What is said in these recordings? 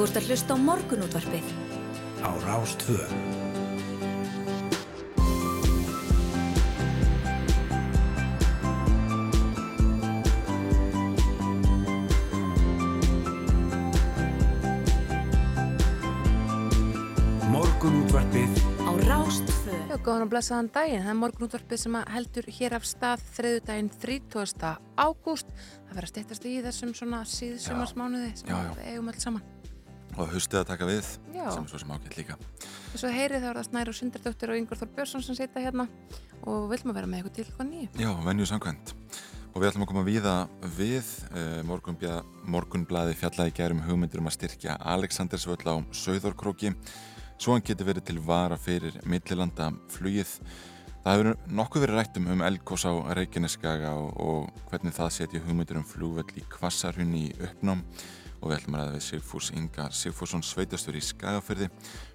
Þú ert að hlusta á morgunútvarpið. Á Rástvö. Morgunútvarpið Á Rástvö. Já, góðan og blessaðan daginn. Það er morgunútvarpið sem að heldur hér af stað þriðudaginn 30. ágúst. Það verður að steytast í þessum svona síðsumarsmánuði sem Já, já. við eigum alls saman. Og hustið að taka við Já. sem er svo sem ágætt líka. Og svo heyrið þá er það Snæra og Sundardóttir og Yngvar Þór Björnsson sem sita hérna og við viljum að vera með eitthvað til hvað nýju. Já, venju samkvæmt. Og við ætlum að koma víða við eh, morgunbja, morgunblaði fjallaði gærum hugmyndir um að styrkja Alexandersvöll á Sauðorkróki svo hann getur verið til vara fyrir millilanda flugið Það hefur nokkuð verið rættum um Elgós á Reykjaneskaga og, og hvernig það setja hugmyndir um flugvöll í Kvassarhunni í uppnám og við ætlum að ræða við Sigfús Inga Sigfússon sveitastur í Skagafyrði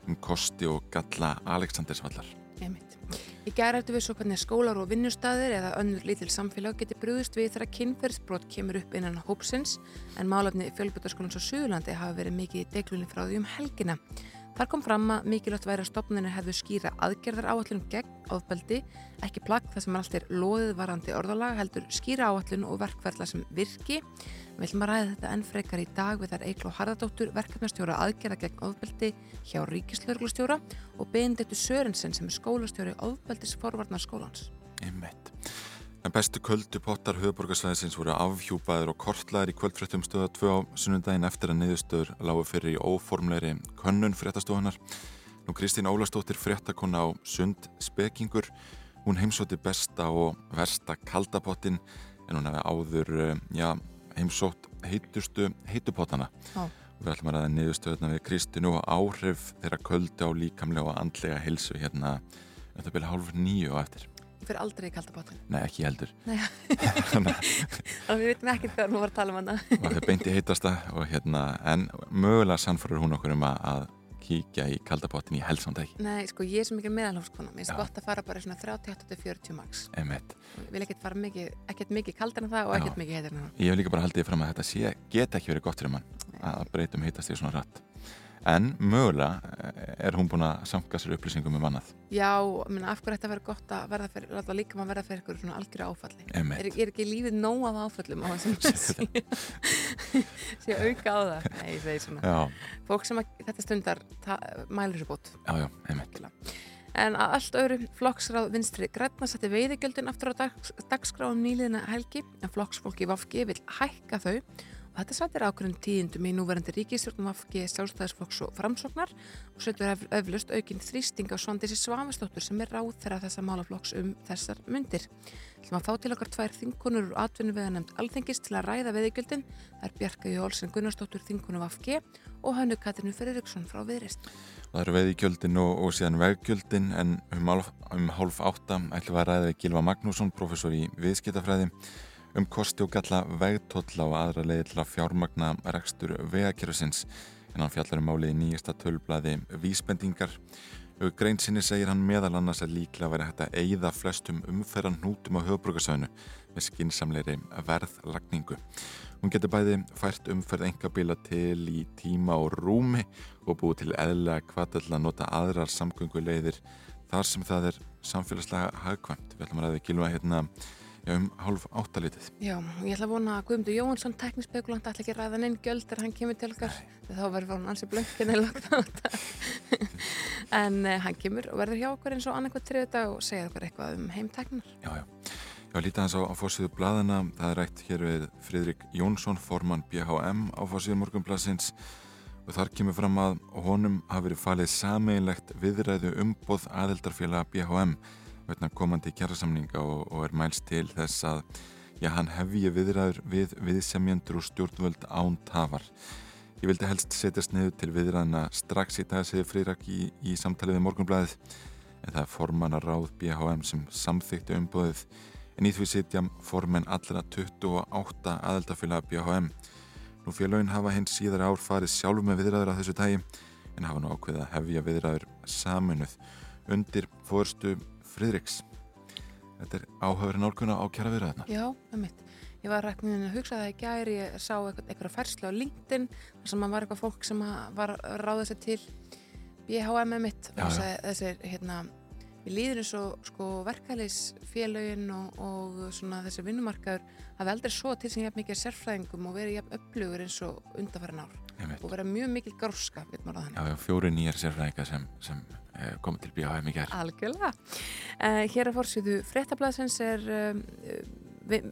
um kosti og galla Alexandersvallar. Einmitt. Í eftir við svo hvernig skólar og vinnustæðir eða önnur lítil samfélag geti brúðist við þegar kynferðsbrot kemur upp innan hópsins en málefni fjölbjörnskólans á Suðurlandi hafa verið mikið í deglunni frá því um helgina. Þar kom fram að mikilvægt væri að stopninir hefðu skýra aðgerðar áallun gegn ofbeldi, ekki plagg það sem allt er loðið varandi orðalag, heldur skýra áallun og verkferðla sem virki. Við ætlum að ræða þetta enn frekar í dag við þar Eiklo Harðardóttur, verkefnastjóra aðgerða gegn ofbeldi hjá Ríkislörglustjóra og Benediktur Sörensen sem er skólastjóri ofbeldis forvarnarskólans. Einmitt. En bestu köldu pottar höfuborgarsvæðisins voru afhjúpaður og kortlaður í kvöldfréttum stöða 2 á sunnundaginn eftir að niðurstöður lágu fyrir í óformleiri könnun fréttastofunar. Nú Kristín Ólastóttir fréttakonna á Sund Spekingur. Hún heimsótti besta og versta kaldapottin en hún hefði áður eh, já, heimsótt heitustu heitupottana. Já. Við ætlum að ræða niðurstöðuna við Kristínu og áhrif þeirra köldu á líkamlega og andlega hilsu hérna þetta byrja hálf nýju og eftir. Fyrir aldrei í kaldabáttin. Nei, ekki heldur. Nei, að við veitum ekki þegar nú var að tala um hana. að það beinti heitasta og hérna, en mögulega sannfæður hún okkur um að, að kíkja í kaldapottin í helsandæk. Nei, sko, ég er svo mikil meðalhófskona. Mér finnst Já. gott að fara bara svona 38-40 max. Ég vil ekkert fara mikið, ekkert mikið kaldar en það og ekkert mikið heitar en það. Ég hef líka bara haldið fram að þetta sé, geta ekki verið gott fyrir mann að breytum heitast í svona rætt. En mögulega er hún búin að samka sér upplýsingum um annað. Já, menn, af hverju þetta verður gott að verða fyrir, láta líka maður verða fyrir ykkur svona algjöru áfalli. Er, er ekki lífið nóg af áföllum á þessum sé auka á það? Nei, ég segi svona. Já, Fólk sem að, þetta stundar mælir sér bót. já, já, emmett. En að allt öðru flokksráð vinstri græna setti veiðigjöldin aftur á dags, dagskráum nýliðina helgi en flokksfólki Vafgi vil hækka þau þetta sættir ákveðin tíðindum í núverandi ríkistjórnum Vafgi sjálfstæðisflokks og framsóknar og setur ef, eflaust aukinn þrýsting á Svandísi Svamistóttur sem er ráð þeirra þessa málaflokks um þessar myndir. Þegar maður fá til okkar tvær þingunur úr atvinnu við að nefnd alþengis til að ræða veiðigjöldin það er Bjarka Jólsen Gunnarsdóttur þingunu Vafgi og Hönnu Katrinu Ferriksson frá Viðrist. Það eru veiðigjöldin og, og síðan veggjöldin en um, um hálf átta ætlum við að ræða Gilva Magnússon, professor í viðskiptafræði, um kosti og galla vegtólla og aðra leiði til að fjármagna rekstur vegakerfisins en hann fjallar um málið í nýjasta tölblaði vísbendingar. Grein sinni segir hann meðal annars að líklega væri hægt að eigða flestum umferðan hnútum á höfbrukarsöðinu með skinsamleiri verðlagningu. Hún getur bæði fært umferð engabíla til í tíma og rúmi og búið til eðlega hvað til að nota aðrar samgönguleiðir þar sem það er samfélagslega hagkvæmt. Við ætlum að ræða gilva hérna um hálf áttalítið. Já, ég ætla að vona að Guðmundur Jóhansson, teknispekulant, ætla ekki að ræða neinn gjöld þegar hann kemur til okkar. Þá verður hann ansi blöngin eða lagt á þetta. en uh, hann kemur og verður hjá okkur eins og annarkvæð triðudag og segja okkur eitthvað um heimteknar. Já, já. Já, lítið hans á, á fórsíðu bladana. Það er rætt hér við Fridrik Jónsson, formann BHM á fórsíðu morgunblasins og þar kemur fram að honum hafi verið falið sameinlegt viðræðu umboð aðeldarfélaga BHM veitna komandi kjærasamninga og, og er mælst til þess að já, hann hefji viðræður við viðsemjendur og stjórnvöld án tafar. Ég vildi helst setjast niður til viðræðina strax í dag, segir Fridrik í, í samtalið við morgunblæðið en það er formanna ráð BHM sem samþykti umbóðið en í því sitja formenn allra 28 aðeldafélaga BHM. Nú félagin hafa hins síðar ár farið sjálf með viðræður af þessu tægi en hafa nú ákveðið að hefja viðræður saminuð undir fórstu Fridriks. Þetta er áhagurinn álguna á kjara viðræðina. Já, um mitt. ég var ræknin að hugsa það í gæri, ég sá eitthvað, færslu á LinkedIn þar sem var eitthvað fólk sem var ráða sér til BHM mitt og þessir hérna Við líður eins og sko, verkefælisfélögin og, og svona þessi vinnumarkaður hafi aldrei svo til sem ég hef mikið sérfræðingum og verið jafn upplugur eins og undarfæra ár Einmitt. og verið mjög mikil gróska, fjóri nýjar sérfræðinga sem, sem eh, komu til BHM í gerð. Algjörlega. Uh, hér að fórsýðu fréttablaðsins er um, uh,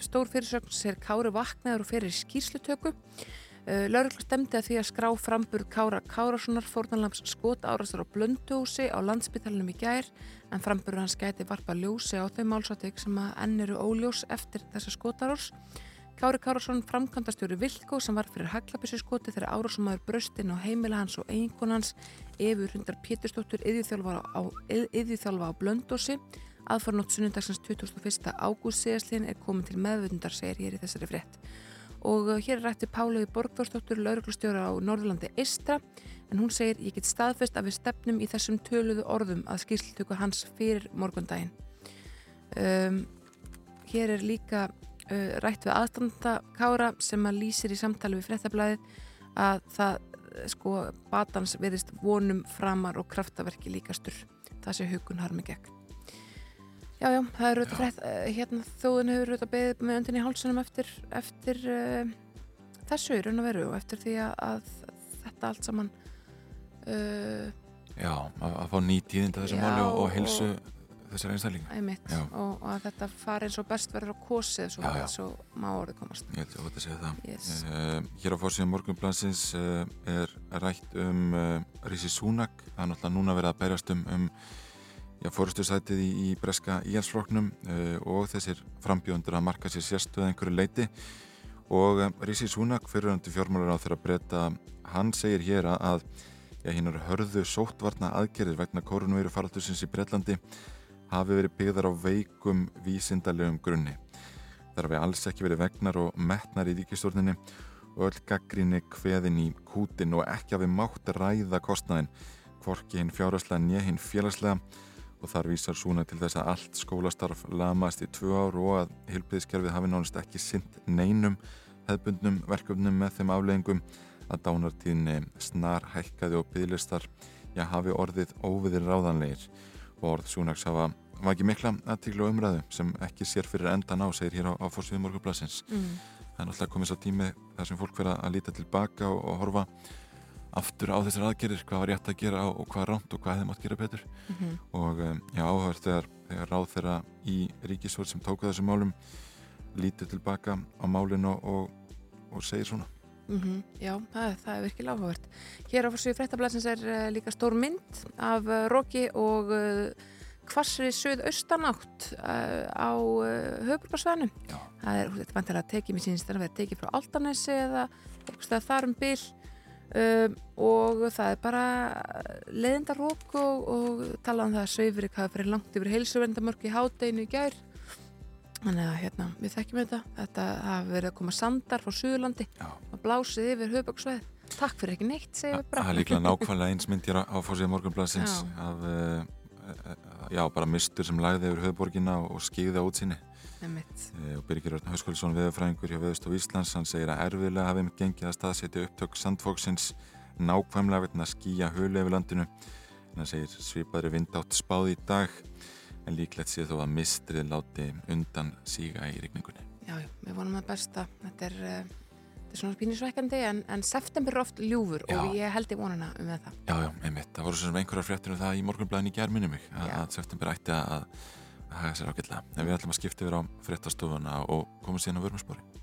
stór fyrirsögn sér Kári vaknaður og fyrir skýrslutöku. Uh, Laurugla stemdi að því að skrá framburð Kára Kárassonar fórnalams skot árastur á blöndúsi á landsbytalinum í gær en framburður hans gæti varpa ljósi á þau málsatök sem að enn eru óljós eftir þessa skotarós. Kári Kárasson framkvæmdastjóri Vilko sem var fyrir haglabissu skoti þegar árásumæður bröstinn og heimila hans og eiginkon hans Efur Hundar Pétursdóttur yðjúþjálfa á, yðjúþjálfa á Blöndósi aðfarnótt sunnundagsins 21. ágúst síðastlinn er komin til meðvöndar segir hér í þessari frétt og uh, hér er rætti Pálaði Borgþórsdóttur lauruglustjóra á Norðurlandi Eistra en hún segir ég get staðfest að við stefnum í þessum töluðu orðum að skýrsltöku hans fyrir morgundaginn. Um, hér er líka uh, rætt við aðstanda Kára sem að lýsir í samtali við fréttablaðið að það uh, sko batans verðist vonum framar og kraftaverki líkastur. Það sé hugun harmi gegn Já, já, það er auðvitað frétt, uh, hérna þóðin hefur auðvitað beðið með öndin í hálsunum eftir, eftir uh, þessu í raun og veru og eftir því að, að þetta allt saman uh, Já, að, að fá ný tíðinda þessu máli og, og heilsu þessar einstaklinga. einmitt Já. og, og að þetta fari eins og best verður á kosið svo, já. svo má orðið komast. Ég held að segja það. Yes. Uh, hér á fórsíðan morgunblansins er rætt um Rísi Súnak. Það er náttúrulega núna verið að berjast um, um fórustusætið í, í breska íhalsfloknum uh, og þessir frambjóndur að marka sér sérstöð einhverju leiti og uh, Rísi Súnak fyrirhandi fjármálar á þeirra breyta hann segir hér að, hinn eru hörðu sóttvarna aðgerðir vegna koronavíru faraldusins í Breitlandi hafi verið byggðar á veikum vísindalegum grunni. Það hafi alls ekki verið vegnar og metnar í ríkistjórninni og öll gaggrinni kveðin í kútin og ekki hafi mátt ræða kostnaðin hvorki hinn fjárhagslega nýja hinn félagslega og þar vísar svona til þess að allt skólastarf lamast í tvö ár og að hilpiðskerfið hafi nánast ekki sint neinum hefbundnum verkefnum með þeim afleggingum að dánartíðinni snar hækkaði og bygglistar já hafi orðið óviðir ráðanlegir og orð Súnaks hafa var ekki mikla aðtíklu og umræðu sem ekki sér fyrir endan á, segir hér á, á fórsviðum morgunblassins. Mm. Það er náttúrulega komið svo tími þar sem fólk verða að líta tilbaka og, og horfa aftur á þessar aðgerðir, hvað var rétt að gera og hvað er rámt og hvað hefði mátt gera betur. Mm Og um, já, áhverð þegar, þegar ráð þeirra í ríkisvörð sem tóka þessum málum lítur tilbaka á málin og, og, segir svona. Mm Já, það, er- það er virkilega áhugavert. Hér á fórsvíu fréttablasins er uh, líka stór mynd af uh, Roki og uh, hvassri söð-austanátt á höfbrukarsvæðinu. Það er, þetta er vantilega tekið mér sínist að vera tekið frá Altanesi eða eitthvað þar um bil um, og það er bara leiðinda rók og, og talað um það að Sveifrik hafi fyrir langt yfir heilsuvendamörk í hádeginu í gær. Þannig að hérna, við þekkjum þetta. Þetta hafi verið að koma sandar frá Suðurlandi og blásið yfir höfböksveið. Takk fyrir ekki neitt, segjum við bara. Það er líklega nákvæmlega eins mynd hér á, fórsíða morgunblassins Já. af, uh, uh, já, bara mistur sem lagði yfir höfborgina og, skýði á útsinni. Einmitt. Eh, og Birgir Örn Hauskvöldsson veðurfræðingur hjá Veðustof Íslands hann segir að erfiðlega hafi með gengið að staðsetja upptök sandfóksins nákvæmlega vegna að skýja hölu yfir landinu en hann segir svipaðri vindátt spáði í dag en líklegt sé þó að mistrið láti undan síga í rigningunni Já, já, við vonum að besta. Þetta er, uh, þetta er svona spínisvekkandi en, en september er oft ljúfur Já. og ég held í vonuna um það. Já, já, einmitt, það voru svona einhverjar fréttir um það í morgunblæðin í germinni mig að, september ætti að, að haga sér ágætlega. En við ætlum að skipta yfir á fréttastofuna og komum síðan á vörmarspori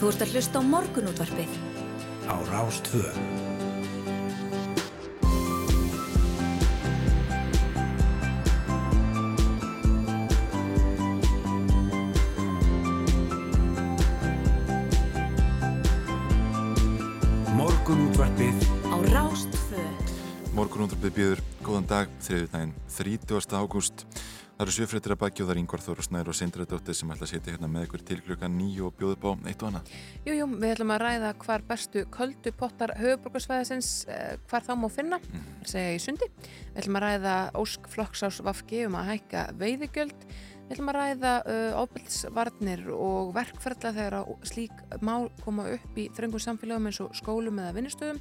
Þú ert að hlusta á morgunútvarpið. Á Rástvö. Rástvö. Morgunúndrabið býður góðan dag þriðið daginn 30. ágúst Það eru sjöfréttir að baki og það er Yngvar Þóru Snær og Sindra Dóttir sem ætla að setja hérna með ykkur til klukkan nýju og bjóða upp á eitt og annað. Jú, jú, við ætlum að ræða hvar bestu köldu pottar höfuborgarsvæðisins, eh, hvar þá má finna, mm. segja í sundi. Við ætlum að ræða Ósk Flokksás Vafki um að hækka veiðigjöld. Við ætlum að ræða uh, ábyrgsvarnir og verkferðla þegar slík mál koma upp í þröngum samfélagum eins og skólum eða vinnustöðum.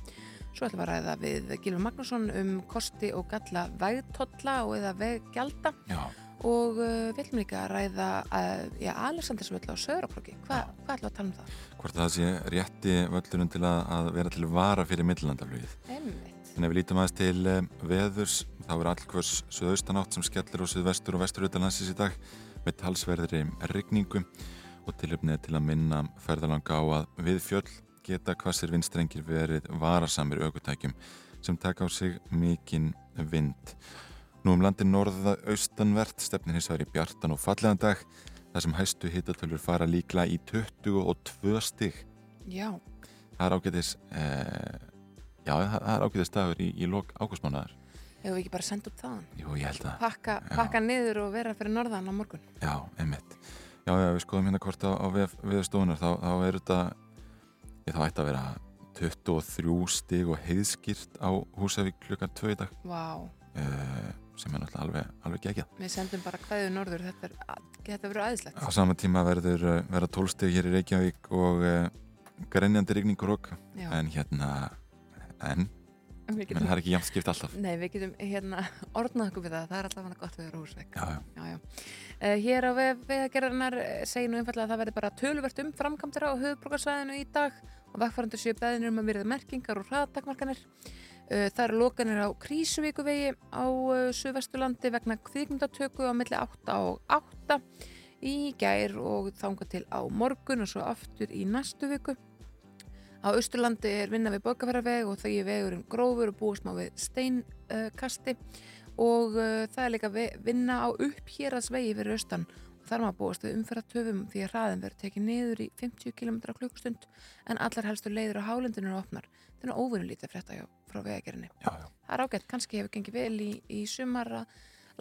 Svo ætlum við að ræða við Gilfur Magnússon um kosti og galla vegtotla og eða veggjalda. Já. Og uh, við ætlum líka að ræða að, já, Alessanders völl á Söðrakröki Hva, hvað ætlum við að tala um það? Hvort það sé rétti völlurinn til að, að vera til vara fyrir millinlandaflugið en ef við lítum aðeins til um, veðurs þá er allkvörs söðaustanátt sem skellir á söðvestur og vestur utalansis í dag með talsverðri rigningum og tilöfnið til að minna ferðalanga á að við fjöll geta hvassir vindstrengir verið varasamir aukutækjum sem taka á sig mikinn vind Nú um landi norða-austanvert stefnir hins vegar í bjartan og fallegan dag þar sem hæstu hittatölur fara líkla í 22 stig. Já. Það er ágætis, eh, já það er ágætis dagur í, í lok ágústmánaðar. Hefur við ekki bara sendt upp þaðan? Jú, ég held að. Pakka, pakka niður og vera fyrir norðan á morgun. Já, einmitt. Já, já, við skoðum hérna hvort á, á viðstofunar, þá, þá er þetta, ég þá ætti að vera 23 stig og heiðskýrt á Húsavík klukkan 2 dag. Wow. Uh, sem er náttúrulega alveg, alveg gegjað. Við sendum bara hvaðið norður, þetta, þetta verður aðeinslegt. Á sama tíma verður uh, vera tólsteg hér í Reykjavík og uh, grenjandi rigningur okk, en hérna, en, getum, það er ekki jæmt skipt alltaf. Nei, við getum hérna orðnað okkur við það, það er alltaf hann gott við erum já. Uh, hér á veðagerðarnar segir nú einfallega að það verður bara töluvert um framkamtir á höfubrókarsvæðinu í dag og vegfærandur séu beðinir um að verða merkingar og hraðtakmarkanir. Uh, það eru lokanir á Krísuvíkuvegi á uh, Suðvesturlandi vegna kvikmyndatöku á milli 8 og 8 í gær og þánga til á morgun og svo aftur í næstu viku. Á Östurlandi er vinna við Böggafærarveg og er vegurinn grófur og búist má við steinkasti uh, og það er líka vinna á upphýraðsvegi fyrir Östan Þar maður búast við umferðartöfum því að hraðin verður tekið niður í 50 km klukkstund en allar helstu leiður á hálendinu er opnar. Þetta er óvinnulítið frétta frá vegagerinni. Það er ágætt, kannski hefur gengið vel í, í sumar að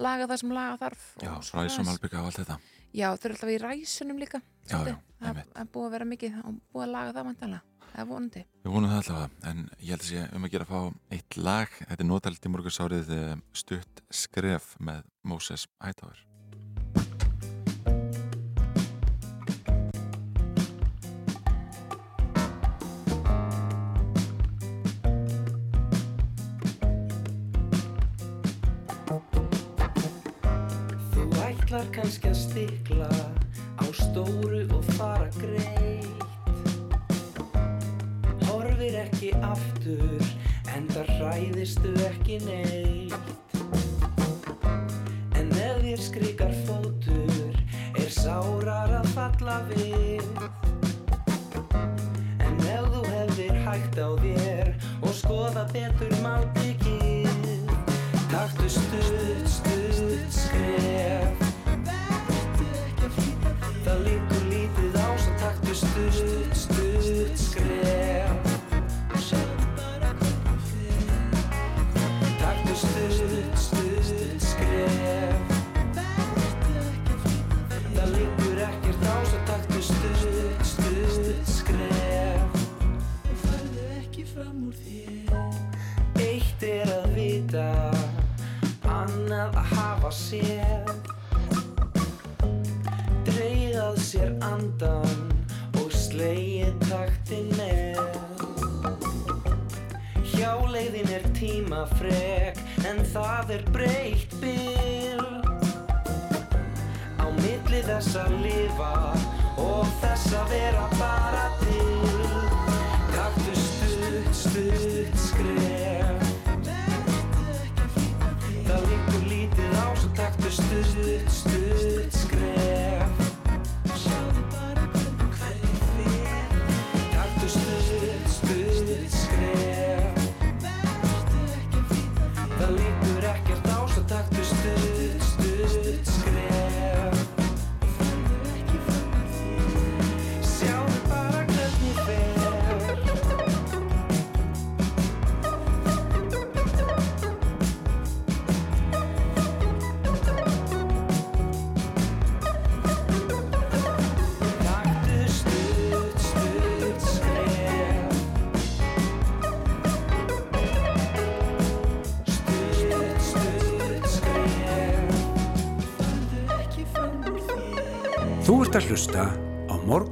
laga það sem laga þarf. Já, ræsum albygga og allt þetta. Já, þau eru alltaf í ræsunum líka. Já, já, það er búið að vera mikið og búið að laga það vantanlega. Það er vonandi. Við vonum það allavega, en ég held að sé um að gera að fá eitt lag. Þetta er í morgursárið eh, stutt skref með Moses Hightower. Að stikla á stóru og fara greitt. Horfir ekki aftur en það hræðistu ekki neitt. En ef þér skrikar fótur er sárar að falla við. En ef þú hefðir hægt á þér og skoða betur málbyggið Taktu stuð, stuð, skref svo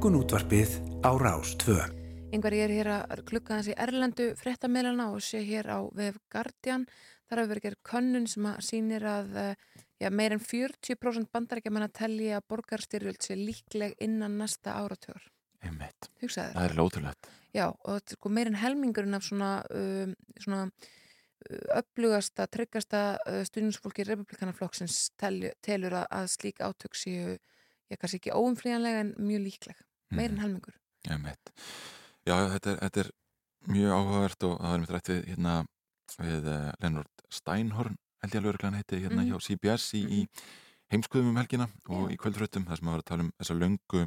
morgunútvarpið á Rás 2. Yngvar ég er hér að klukka þessi erlendu fréttamilana og sé hér á vef Guardian. Þar hefur verið gerð könnun sem að sýnir að eh, já, meir en 40% bandarækjaman að telja að borgarstyrjöld sé líkleg innan næsta áratöður. Einmitt. Hugsaði Það er lótrúlegt. Já, og sko meir en helmingurinn af svona, um, svona uh, öflugasta, tryggasta uh, stuðningsfólki republikanaflokksins telur að, að slík átök séu, já, kannski ekki óumflýjanlega en mjög líkleg. Meir en helmingur. Einmitt. Já, þetta er, þetta er mjög áhugavert og það er mitt rætt við, hérna, við uh, Leonard Steinhorn, held ég að lögurglæðan heiti, hérna Mhm. hjá CBS í, í heimskuðum um helgina og Já. í kvöldfröttum, þar sem að vera að tala um þessa löngu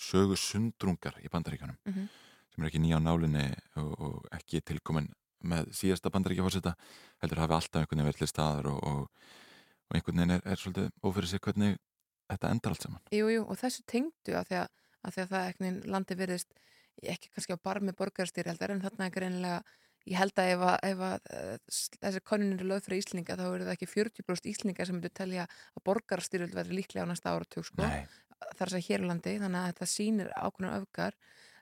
sögu sundrungar í bandaríkjanum Mhm. sem er ekki nýja á nálinni og, og ekki tilkomin með síðasta bandaríkjafórseta heldur hafi alltaf einhvern veginn verið til staðar og, og, og einhvern veginn er, er svolítið ófyrir sig hvernig þetta endar allt saman Jú, jú, og þessu tengdu að því að, að, því að það ekkert landi virðist ekki kannski á bar með borgarstyrjaldar en þarna er greinilega, ég held að ef, að, ef að, eh, þessi konun eru lögð fyrir Íslinga þá eru það ekki 40% Íslinga sem myndu telja að borgarstyrjald verður líklega á næsta áratug sko, Nei, þar sem hér á landi þannig að þetta sýnir ákveðna öfgar.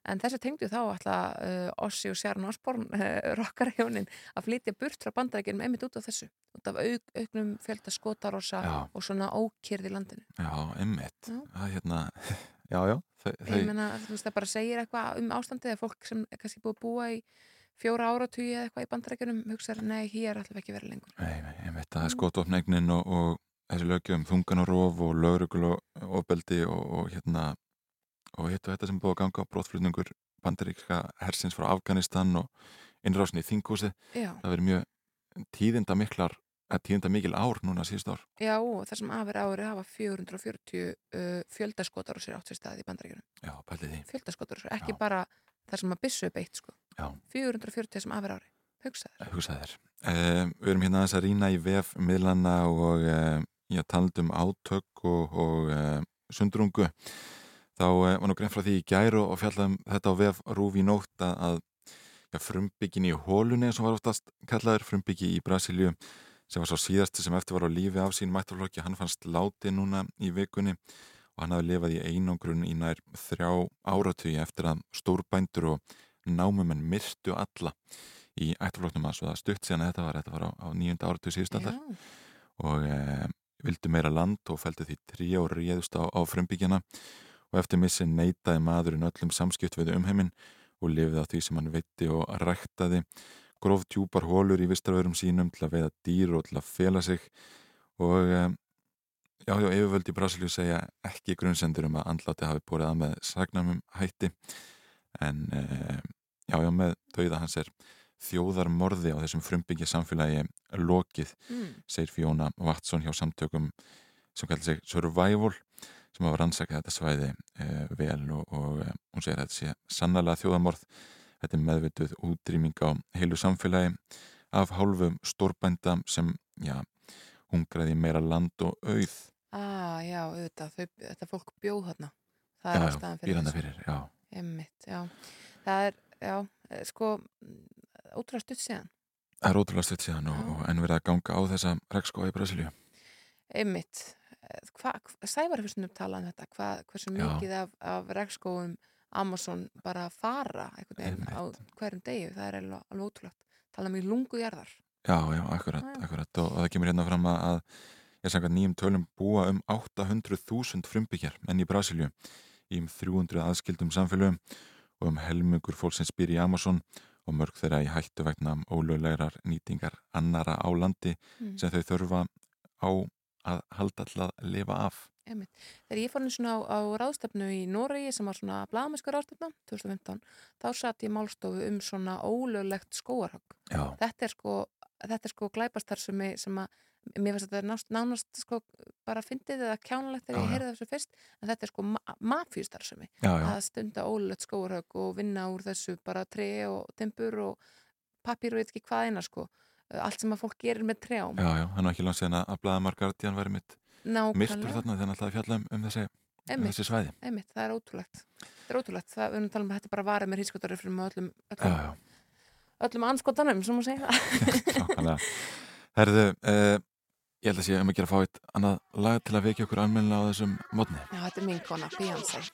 En þessu tengdu þá alltaf uh, Ossi og Sjarn Osborn, uh, rockarhjónin að flytja burt frá bandarækjunum einmitt út af þessu, út af auk, auknum fjölda skotarossa Já. og svona ókýrð í landinu. Já, einmitt. Það er hérna, já, já þau, ég þau, meina, þú veist, það bara segir eitthvað um ástandið eða fólk sem er kannski búið að búa í fjóra áratugi eða eitthvað í bandarækjunum hugsaður, nei, hér ætlum við ekki verið lengur. Nei, nei, einmitt, það er skotofnegnin og, og þessi lögjum þunganarof og lögrugul og ofbeldi og, og hérna og hittu þetta sem er búið að ganga á brotflutningur bandaríkska hersins frá Afganistan og innrásin í þingúsið já, það verið mjög tíðinda miklar eða tíðinda mikil ár núna síðust ár já, það sem afir ári hafa 440 uh, fjöldaskotar og sér átt sér staði í bandarækjunum já, pælið því fjöldaskotar og sér, ekki Já. bara það sem að byssu er beitt, sko Já. 440 sem afir ári, hugsaður hugsaði þér. Um, við erum hérna aðeins að rýna í vef miðlana og um, ég taldi um átök og, og sundrungu. Þá um, var nú grein frá því í gæru og fjallaðum þetta á vef Rúf í nótt að, að ja, frumbyggin í hólunni sem var oftast kallaður frumbyggi í Brasilíu sem var svo síðasti sem eftir var á lífi af sín mættarflokki, hann fannst láti núna í vikunni og hann hafði lifað í einangrun í nær þrjá áratugi eftir að stórbændur og námumenn myrtu alla í ættarflokknum að stutt síðan þetta var, þetta var á, á nýjunda áratugi síðustaldar já, og e, vildu meira land og fældu því trí og réðust á, á frumbyggjana. Og eftir missin neitaði maðurinn öllum samskipt við umheiminn og lifið á því sem hann veitti og ræktaði gróf djúpar hólur í vistarverum sínum til að veiða dýr og til að fela sig. Og já, já, yfirvöldi Brasilíu segja ekki grunnsendur um að andláti hafi borið að með sagnamum hætti. En já, já, með dauða hans er þjóðarmorði á þessum frumbyggja samfélagi lokið mm, segir Fiona Watson hjá samtökum sem kallar sig Survival sem hafa rannsakað þetta svæði eh, vel og, og eh, hún segir að þetta sé sannlega þjóðamorð þetta er meðvituð útrýming á heilu samfélagi af hálfum stórbænda sem já, hungraði meira land og auð ah, já, auðvitað þau, þetta fólk bjóð þarna það já, er já, ástæðan fyrir býranda þessu. fyrir, já, Einmitt, já. Það er, já, eh, sko, ótrúlega stutt síðan. það er ótrúlega stutt síðan og, Já. og enn verið að ganga á þessa rekskóa í Brasilíu Einmitt. Eh, Hva, hva, Sævar hefur stundum talað um þetta, hva, hversu Já. mikið af, af rekskóum Amazon bara fara einhvern veginn á hverjum degi, það er alveg, ótrúlegt. Tala um í lungu jarðar. Já, já, akkurat, Já. akkurat og, og það kemur hérna fram að, að ég sangat nýjum tölum búa um 800.000 frumbyggjar enn í Brasilíu í um 300 aðskildum samfélögum og um helmingur fólksins býr í Amazon og mörg þeirra í hættu vegna ólöglegar nýtingar annara á landi Mm. sem þau þurfa á að halda til að lifa af. Einmitt. Þegar ég fór einu svona á, á ráðstefnu í Noregi sem var svona blaðamennsku ráðstefna 2015, þá satt ég málstofu um svona ólöglegt skóarhögg. Já, Þetta er sko, þetta er sko glæpastarsumi sem að mér finnst þetta nást, nánast sko bara fyndið eða kjánulegt þegar Já, ég heyrði þessu fyrst en þetta er sko ma mafíustarsumi já, já, að stunda ólöglegt skóarhögg og vinna úr þessu bara tre og timbur og pappír og veit ekki hvað eina sko. Allt sem að fólk gerir með trjám. Já, já, hann var ekki langt síðan að blaðamar Guardian væri mitt myrtur þarna þannig að það fjalla um, um þessi, um þessi svæði. einmitt, það er ótrúlegt. Það er ótrúlegt, það er um að tala um að þetta bara varði með hýtskotarið fyrir með öllum öllum, já, já. öllum anskotanum, sem hún segja. Herðu eh, ég held að sé um að gera fá eitt annað lag til að vekja okkur almenna á þessum mótni Já, þetta er minn kona, Bíhansar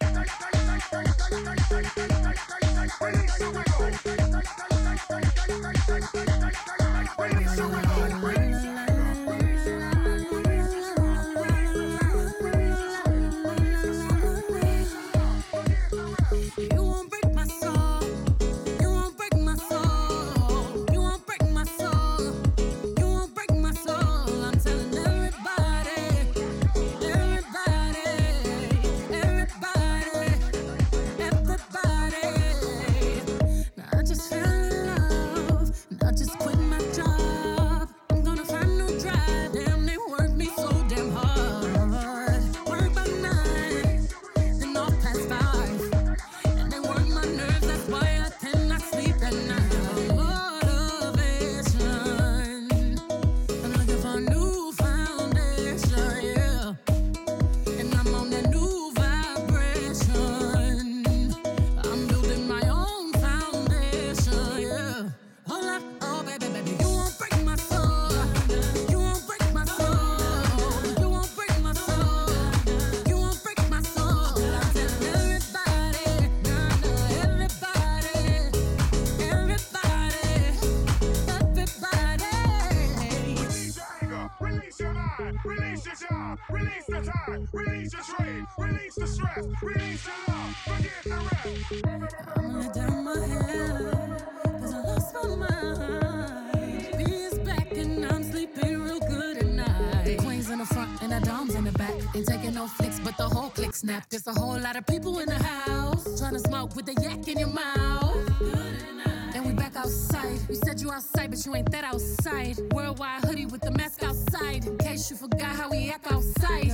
snap. There's a whole lot of people in the house trying to smoke with the yak in your mouth. And we back outside. You said you outside, but you ain't that outside. Worldwide hoodie with the mask outside. In case you forgot how we act outside.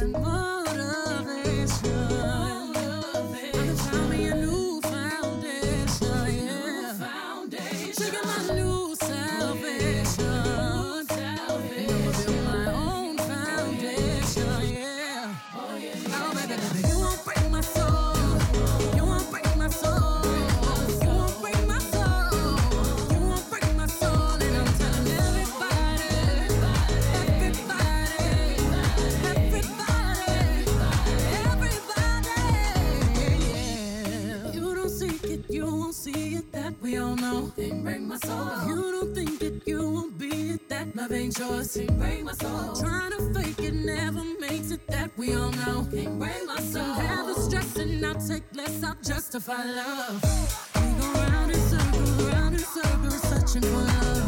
soul. You don't think that you won't be it, that love ain't yours. Can't break my soul. Trying to fake it never makes it, that we all know. Can't break my soul. Don't have the stress and I'll take less, I'll justify love. We go round in circles, round in circles, searching for love.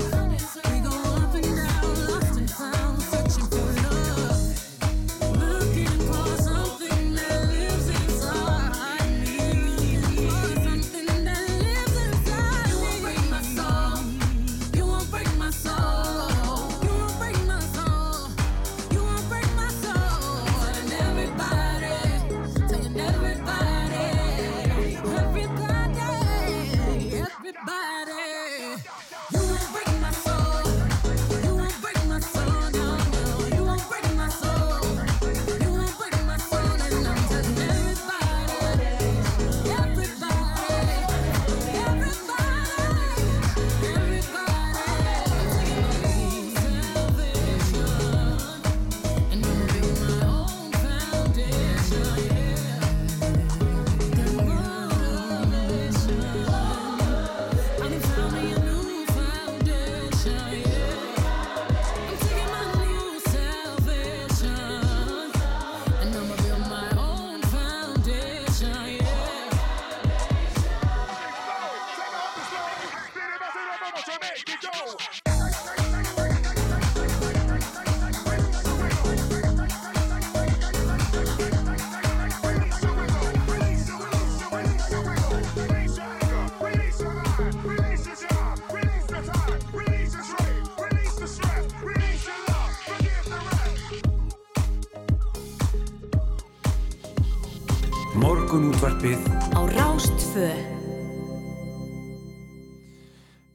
tvö.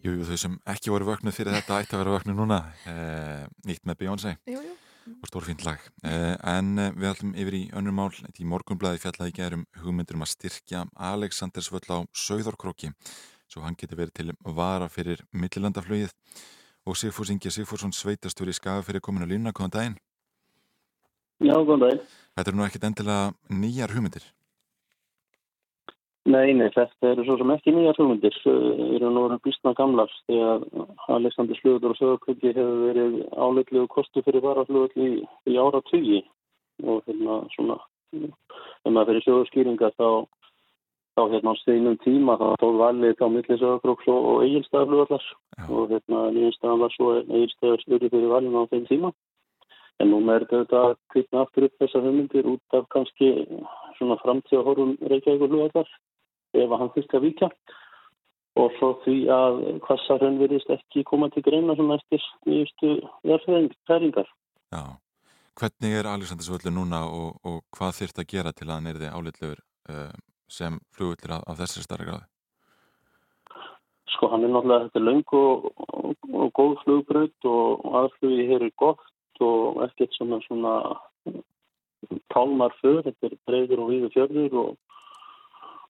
Jújú, þau sem ekki voru vögnu fyrir þetta ætti að vera vögnu núna. Eh, nýtt með Beyoncé. Og stórfín lag. Eh, en eh, við ætlum yfir í önnum mál. Í morgunblæði fjallaði gerum hugmyndur um að styrkja Aleksanders völl á sögðarkróki svo hann getur verið til vara fyrir millilandaflögið og Sigfús Ingi Sigfússon sveitastur í skafa fyrir kominu línuna, góðan daginn. Já, góðan daginn. Þetta eru nú ekkit endilega nýjar hugmyndir. Nei, nei, þetta eru svo sem ekki nýjar hugmyndir. Það eru nú verið býstna gamlar að Alexander Slugur og Söðarkvöldi hefur verið áleitlegu kostu fyrir varaflugull í, ára tugi og hérna svona, ef maður fyrir sögurskýringar þá, þá hérna á steinum tíma þá tóð valið á milli Söðarkvölds og, og eigilstæðarflugullar og hérna nýjumstæðan var svo eigilstæðar styrri fyrir valinu á þeim tíma. En nú er þetta að kvitna aftur upp þessar hugmyndir út af kannski svona framtíða horfum Reykjavík og flugullar ef hann fyrst að vika og svo því að hvassar hann verðist ekki koma til greina svona eftir nýjustu verðfæringar. Já, hvernig er Alexandersvöldu núna og, og hvað þurft að gera til að hann er þið álitlegur uh, sem flugullir af, af þessari starra gráði? Sko hann er náttúrulega þetta löng og, og, og góð flugbröð og aðflugi hér er gott og ekkert svona svona tálmar för, þetta er breyður og víðu fjörður og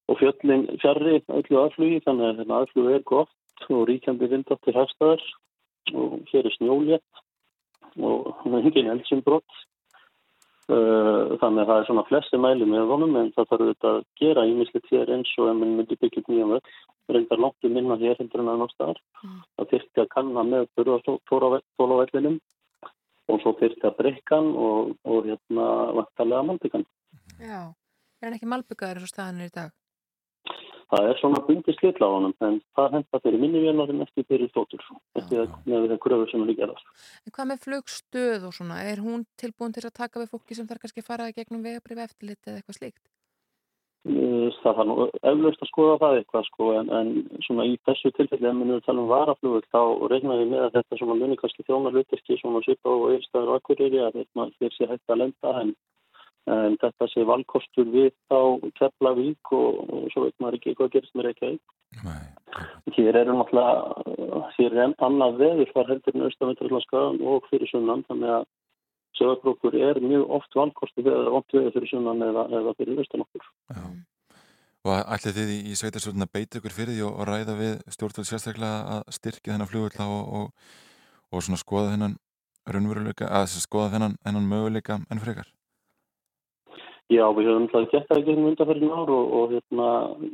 og fjöllin fjarrri öllu aðflugi þannig að hérna, aðflugi er gott og ríkjandi vindáttir hafstæðar og hér er snjólétt og það er engin eldsumbrott þannig að það er svona flesti mæli með honum en það þarf auðvitað að gera ímislegt hér eins og ef mann myndi byggja nýjum öll reyndar langt um minna hér heldur en að nástaðar mm. það þyrtti að kanna með börðartólavellinum og svo þyrtti að brekkan og, og hérna vantarlega malbyggan Já, er hann ekki malbyggaður eins og staðan er í dag? Það er svona bundið slitla á honum en það henda fyrir minnivélar en ekki fyrir þóttur eftir að með það gröfur sem er líka eðast. En hvað með flugstöð og svona? Er hún tilbúin til að taka við fólki sem þarf kannski að fara gegnum vegabrif eftirlit eða eitthvað slíkt? Það var nú eflaust að skoða það eitthvað sko en, en svona í þessu tilfelli en við tala um varaflugul þá regnaði með að þetta svona muni kannski þjónar luterki svona svipa og einstæður akkurýri að þetta sé hægt að lenda en en þetta sé valkostur við á Keflavík og, og svo veit maður ekki hvað gerist með Reykjavík. Hér eru náttúrulega, hér er annað veður var heldur en austaventurlandskaðan og fyrir sunnan, þannig að sögurkrókur er mjög oft valkostur við að oft veður fyrir sunnan eða, eða fyrir austanokkur. Já. Og ætlið þið í sveitarsvöldin að beita ykkur fyrir því og, og ræða við stjórnvöld sérstaklega að styrkja þennan flugvöld og, og, og skoða þennan raunveruleika, að skoða þennan, þennan möguleika enn frekar? Já, við höfum það gett það ekki um undarferðin ár og, og hérna,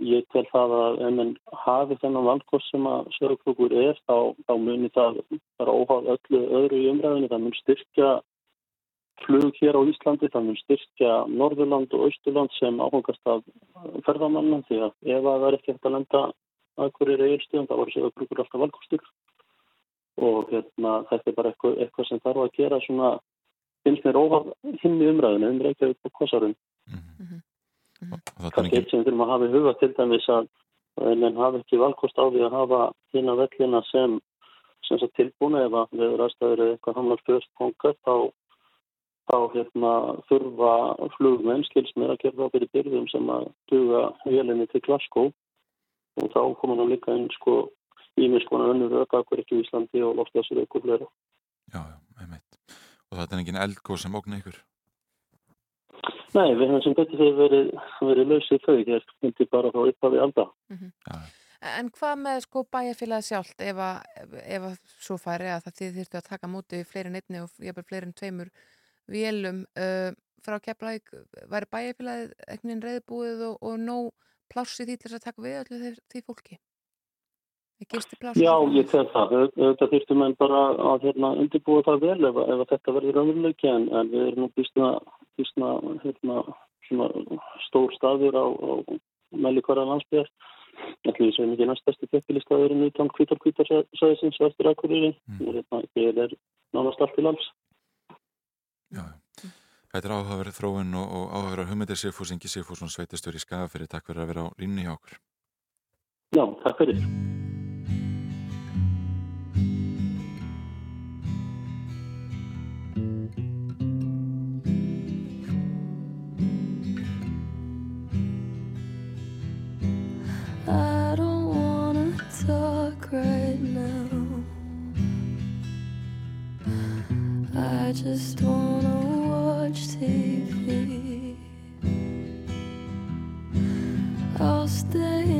ég tel það að ef mann hafi þennan valdkost sem að sögurklokkur er, þá, þá munir það bara óháð öllu öðru í umræðinu. Það mun styrkja flug hér á Íslandi, það mun styrkja Norðurland og Austurland sem áhengast af ferðamanna því að ef það er ekki hægt að lenda að hverju reyðstöðum, þá voru sögurklokkur alltaf valdkostur og hérna, þetta er bara eitthvað, eitthvað sem þarf að gera svona finnst mér óhald hinn í umræðinu um Reykjavík og Kossarun. Mm -hmm. Mm -hmm. Það er eitt sem við þurfum að hafa í huga til dæmis að en hafa ekki valkost á því að hafa hinn að vellina sem, sem tilbúna ef að við ræðstæður eitthvað hamlar fyrst pongat þá, þá hérna, þurfa flugmenn skils með að gera það fyrir byrjum sem að duga helinni til Glasgow og þá komum við líka einn sko ímiðskonar önnur öka okkur ekki í Íslandi og lofstjáðsir ykkur fleira. Já, já. Og þetta er engin eldgóð sem ógna ykkur? Nei, við hefum sem betur þegar verið, verið lausið þau, hér myndi bara þá upp að við alda. Mm -hmm. En hvað með sko bæjarfélagi sjálft ef að, ef að svo færi að það þið þurftu að taka múti fleirin einni og jæfnvel fleirin tveimur vélum uh, frá Keflæk, væri bæjarfélagið einhvern veginn reyðbúið og, og nóg plássið því til þess að taka við öllu því, því fólki? Já, ég tel það. Þetta þurftum en bara að hérna, undirbúa það vel ef, ef þetta verður öðruleiki en, en við erum nú býstna, býstna hérna, stór staður á, á meðli hverja landsbygðar. Ætlum við sem ekki næstasti keppilistaðurinn utan kvítar-kvítarsæðisins og eftir akkurýri. Mm. Hérna, ég er nánast allt í lands. Já, þetta er áhugaverð þróun og, og áhugaverð hugmyndir Sigfús Ingi Sigfússon sveitastur í Skagafyrir. Takk fyrir að vera á línni hjá okkur. Já, takk fyrir. Just wanna watch TV. I'll stay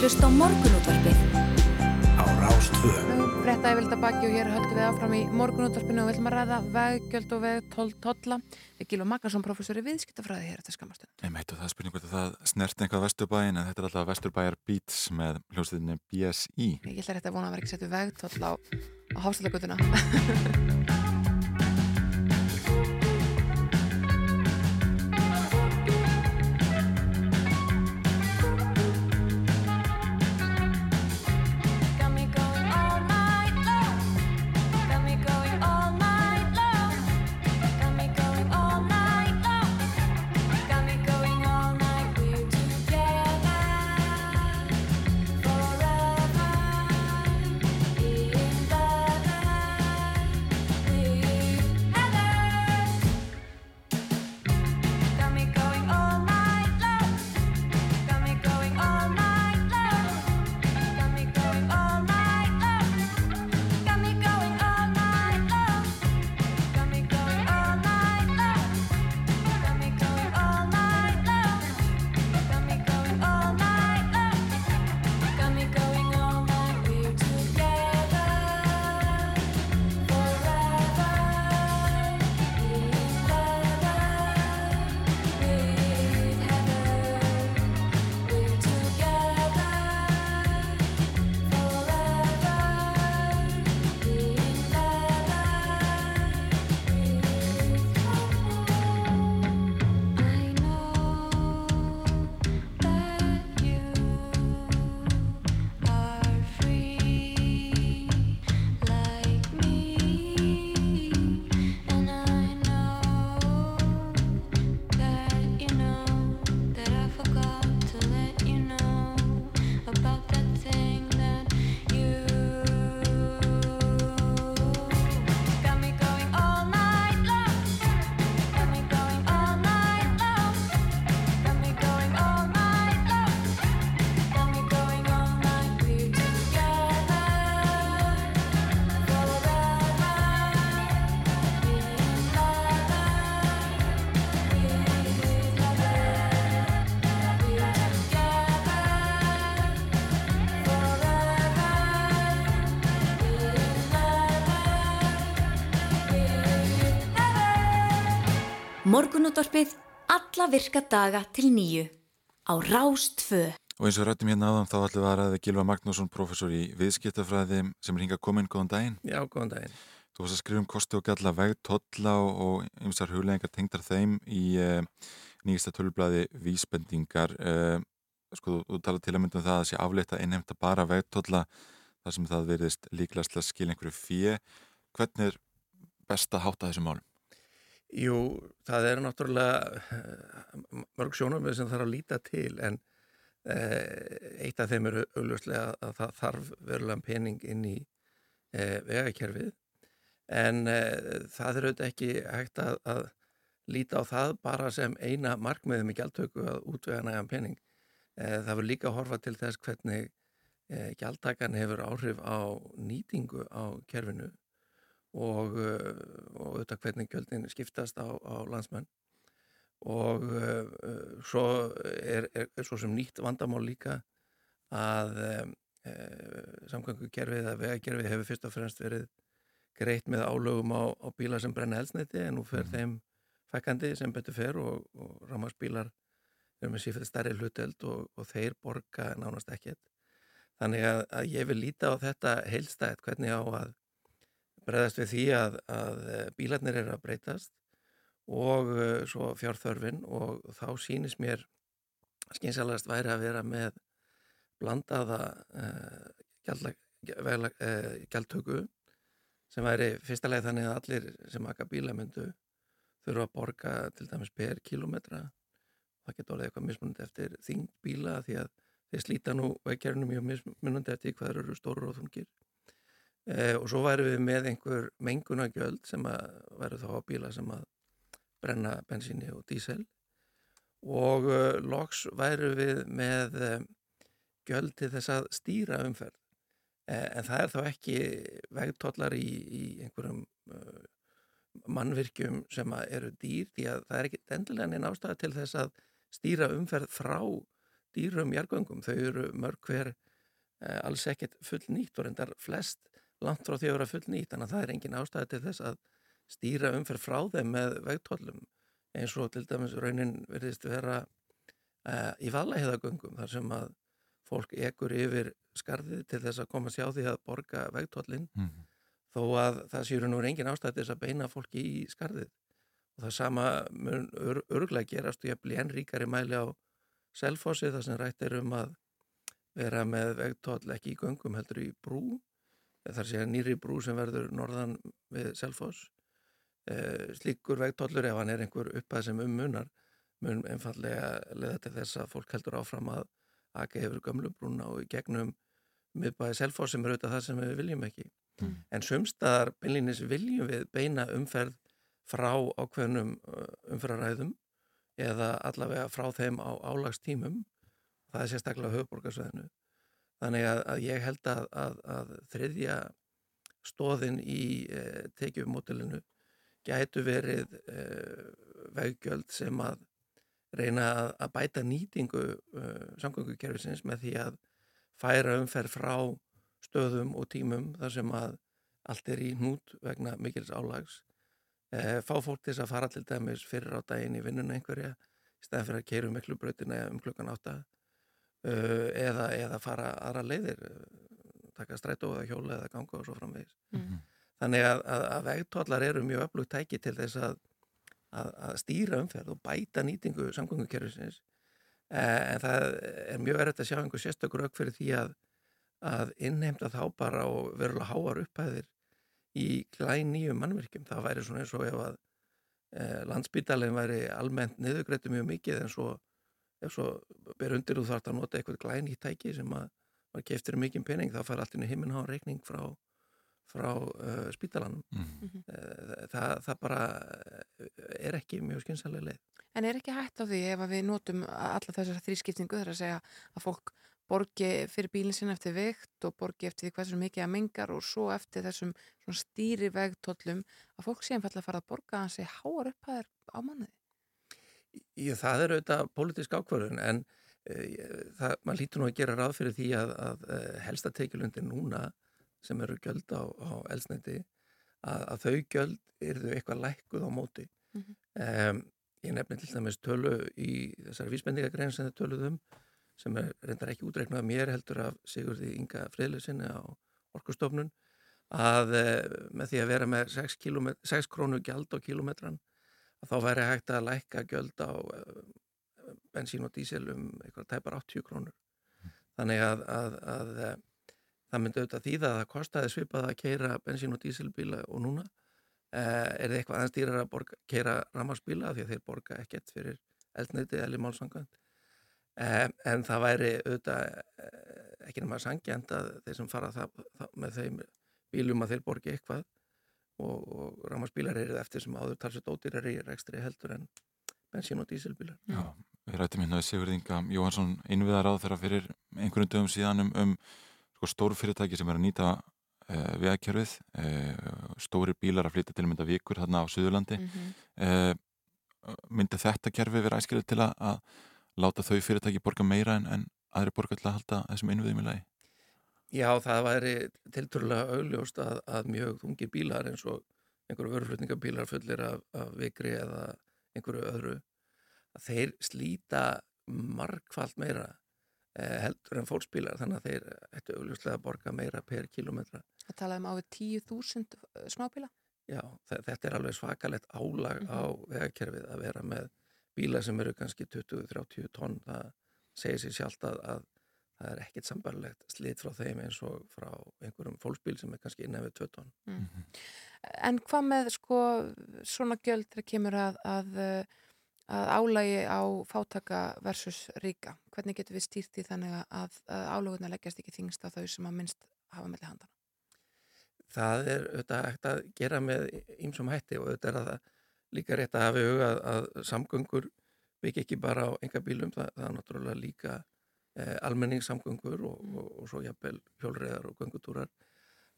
Hlust á morgunútvarpið. Á Rástvö Bretta yfir þetta baki og hér höldum við áfram í morgunútvarpinu og við viljum að ræða veggjöld og vegtólla við Gílu Makkarsson, professori viðskiptafræði hér eftir skammastu Nei meit og það er spurningur til það snert einhvað vesturbæin en þetta er alltaf vesturbæjar beats með hljómsveitinni BSI Ég ætla rétt að vona að vera ekki settu vegtólla á, á háslagutuna Morgunútvarpið alla virka daga til nýju á Rástfö. Og eins og rættum hérna áðan þá ætlum við að Gilva Magnússon, professor í viðskiptafræði sem er hingað komin, góðan daginn. Já, góðan daginn. Þú varst að skrifa um kosti og galla vegtolla og ymsar huglegingar tengdar þeim í uh, nýgista tölublaði vísbendingar. Uh, sko, þú, þú talar til að mynda um það að sé afleitt að innhemta bara vegtolla þar sem það verðist að skilja einhverju fjö. Hvernig er best að hátta þessum málum? Jú, það er náttúrulega eh, mörg sjónarmið sem þarf að líta til en eh, eitt af þeim eru augljóslega að það þarf verulega pening inn í eh, vegakerfið en það er auðvitað ekki hægt að, að líta á það bara sem eina markmiðum í gjaldtöku að útvega nægan pening. Það verður líka að horfa til þess hvernig gjaldtakan hefur áhrif á nýtingu á kerfinu og, uh, og auðvitað hvernig gjöldin skiptast á, á landsmenn og uh, svo er, er, er svo sem nýtt vandamál líka að um, samgöngukerfið eða vegakerfið hefur fyrst og fremst verið greitt með álögum á, á bíla sem brenna elsniti en nú fer Mhm. þeim fækandi sem betur fer og, og rámasbílar eru með sífælt stærri hluteld og, og þeir borga nánast ekkert þannig að, að ég vil líta á þetta heilstætt hvernig á að bregðast við því að, að eh, bílarnir eru að breytast og uh, svo fjárþörfin og þá sýnis mér skynsalagast væri að vera með blandaða uh, vegla, uh, sem væri fyrsta leið þannig að allir sem aka bíla myndu þurfa að borga til dæmis per kilometra það getur orðið eitthvað mismunandi eftir þingd bíla því að þeir slíta nú vegkjörnum mjög mismunandi eftir hvað eru stóru og þungir Eh, og svo væru við með einhver mengunagjöld sem að væru þá á bíla sem að brenna bensíni og dísel og uh, loks væru við með uh, gjöld til þess að stýra umferð. Eh, en það er þá ekki vegtollar í, í einhverjum uh, mannvirkjum sem eru dýr því að það er ekki endilega neina ástæða til þess að stýra umferð frá dýrum jargöngum, þau eru mörg hver eh, alls ekkert full nýtt og reyndar flest langt frá því að vera full nýtt, þannig að það er engin ástæði til þess að stýra umferð frá þeim með vegtollum eins og til dæmis raunin verðist vera uh, í valæhiðagöngum þar sem að fólk ekur yfir skarðið til þess að koma sjá því að borga vegtollin Mhm. þó að það séu nú engin ástæði til þess að beina fólki í skarðið. Og það sama mun ör, örglega gerast og ég bli enn ríkari mæli á selfossi þar sem rætt er um að vera með vegtoll ekki í göngum heldur í brú þar sé að nýri brú sem verður norðan við Selfoss. E, slíkur vegtollur ef hann er einhver uppað sem um munar mun einfallega leða til þess að fólk heldur áfram að aka hefur gömlu brúna og í gegnum miðbæði Selfoss sem er auðvitað það sem við viljum ekki. Mm. en sumstaðar beinlínis viljum við beina umferð frá ákveðnum umferðaræðum eða allavega frá þeim á álagstímum. Það er sérstaklega höfuborgarsveðinu Þannig að, að ég held að, að, að þriðja stóðin í e, tekjumótilinu gætu verið e, veggjöld sem að reyna að, bæta nýtingu e, samgöngukerfisins með því að færa umferð frá stöðum og tímum þar sem að allt er í hnút vegna mikils álags. E, fá fólk til þess að fara til dæmis fyrir á daginn í vinnuna einhverja í stæðan fyrir að keiru miklu brautina um klukkan átta eða, eða fara aðra leiðir uh, taka strætó eða hjóla eða ganga og svo framvegis. Mm. þannig að, að, að vegtóllar eru mjög öflugt tæki til þess að, að, að stýra umferð og bæta nýtingu samgöngukerfisins. Eh, en það er mjög verið að sjá einhver sérstakur auk fyrir því að að innheimta þá bara og verulega háar upphæðir í glæn nýjum mannverkjum það væri svona eins og ef að eh, landsbítalinn væri almennt niðugrættu mjög mikið en svo ef svo ber undir þú þarf að nota eitthvað glæn í tæki sem að var keftir mikið pening þá fær allt inn í himinn á reikning frá, frá uh, spítalanum Mhm. Eh, það, það bara eh, er ekki mjög skynsalega leið En er ekki hægt á því ef að við notum alla þessar þrískiptingu þar að segja að fólk borgi fyrir bílinn sinna eftir veikt og borgi eftir því hvað sem mikið að mengar og svo eftir þessum stýri vegtollum að fólk sé einfallega að fara að borga hans í háar upphæðir á mánuði. Í, það er auðvitað pólitísk ákvörðun en uh, það, maður lítur nú að gera ráð fyrir því að, að uh, helsta tekjulundir núna sem eru gjöld á, á elsneiti að, að þau gjöld eru þau eitthvað lækkuð á móti Mhm. um, ég nefni til dæmis tölu í þessari vísbendingagrein sem þið töluðum sem er reyndar ekki útreiknað mér heldur af Sigurði Inga Friðleysinni á Orkustofnun að eh, með því að vera með 6, kilomet- 6 krónu gjald á kilometran að þá væri hægt að lækka gjöld á eh, bensín og dísil um eitthvað tæpar 80 krónur. Þannig að, að, að eh, það myndi auðvitað þýða að það kostaði svipað að keira bensín og dísilbíla og núna eh, er þið eitthvað aðeins dýrar að borga, keira rammarsbíla því að þeir borga ekkert fyrir eldneiti eða málsangvænd. Eh, en það væri auðvitað ekki nema sangjant að þeir sem fara það, það, með þeim bílum að þeir borgi eitthvað og, og rammarsbílar eru eftir sem áður talsett ódýrar í rekstri heldur en bensín og dísilbílar. Já, við rættum hérna við Sigurð Inga Jóhansson innviðar á þeirra fyrir einhvern dögum síðan um, um sko, stór fyrirtæki sem er að nýta uh, vegakerfið, uh, stóri bílar að flytja til mynda vikur þarna á Suðurlandi. Mhm. uh, myndi þetta kerfi vera æskilið til að, að láta þau fyrirtæki borga meira en, en aðri borga til að halda þessum innviðum í lagi? Já, það væri tilturlega augljóst að, að mjög þungi bílar eins og einhverju vörflutningabílar fullir af, af vikri eða einhverju öðru að þeir slíta margfalt meira eh, heldur en fólksbílar þannig að þeir ættu augljóslega að borga meira per kilometra. Það talaði um á við 10.000 smábíla. Já, þe- þetta er alveg svakalegt álag á vegakerfið að vera með bíla sem eru kannski 20-30 tonn. Það segir sér sjálft að, að það er ekkert sambarlegt slit frá þeim eins og frá einhverjum fólksbíl sem er kannski innan við 2 tonn. En hvað með sko svona gjöld þegar kemur að, að, eh, að álægi á fátaka versus ríka? Hvernig getur við stýrt í þannig að, að álögurna leggjast ekki þingst á þau sem að minnst hafa melli handana? Það er auðvitað hægt að gera með ýmsum hætti og auðvitað er það líka rétt að hafa í huga að, að samgöngur byggja ekki bara á enga bílum, það, það er náttúrulega líka eh, almenningssamgöngur og, og, og svo jafnvel hjólreiðar og göngutúrar.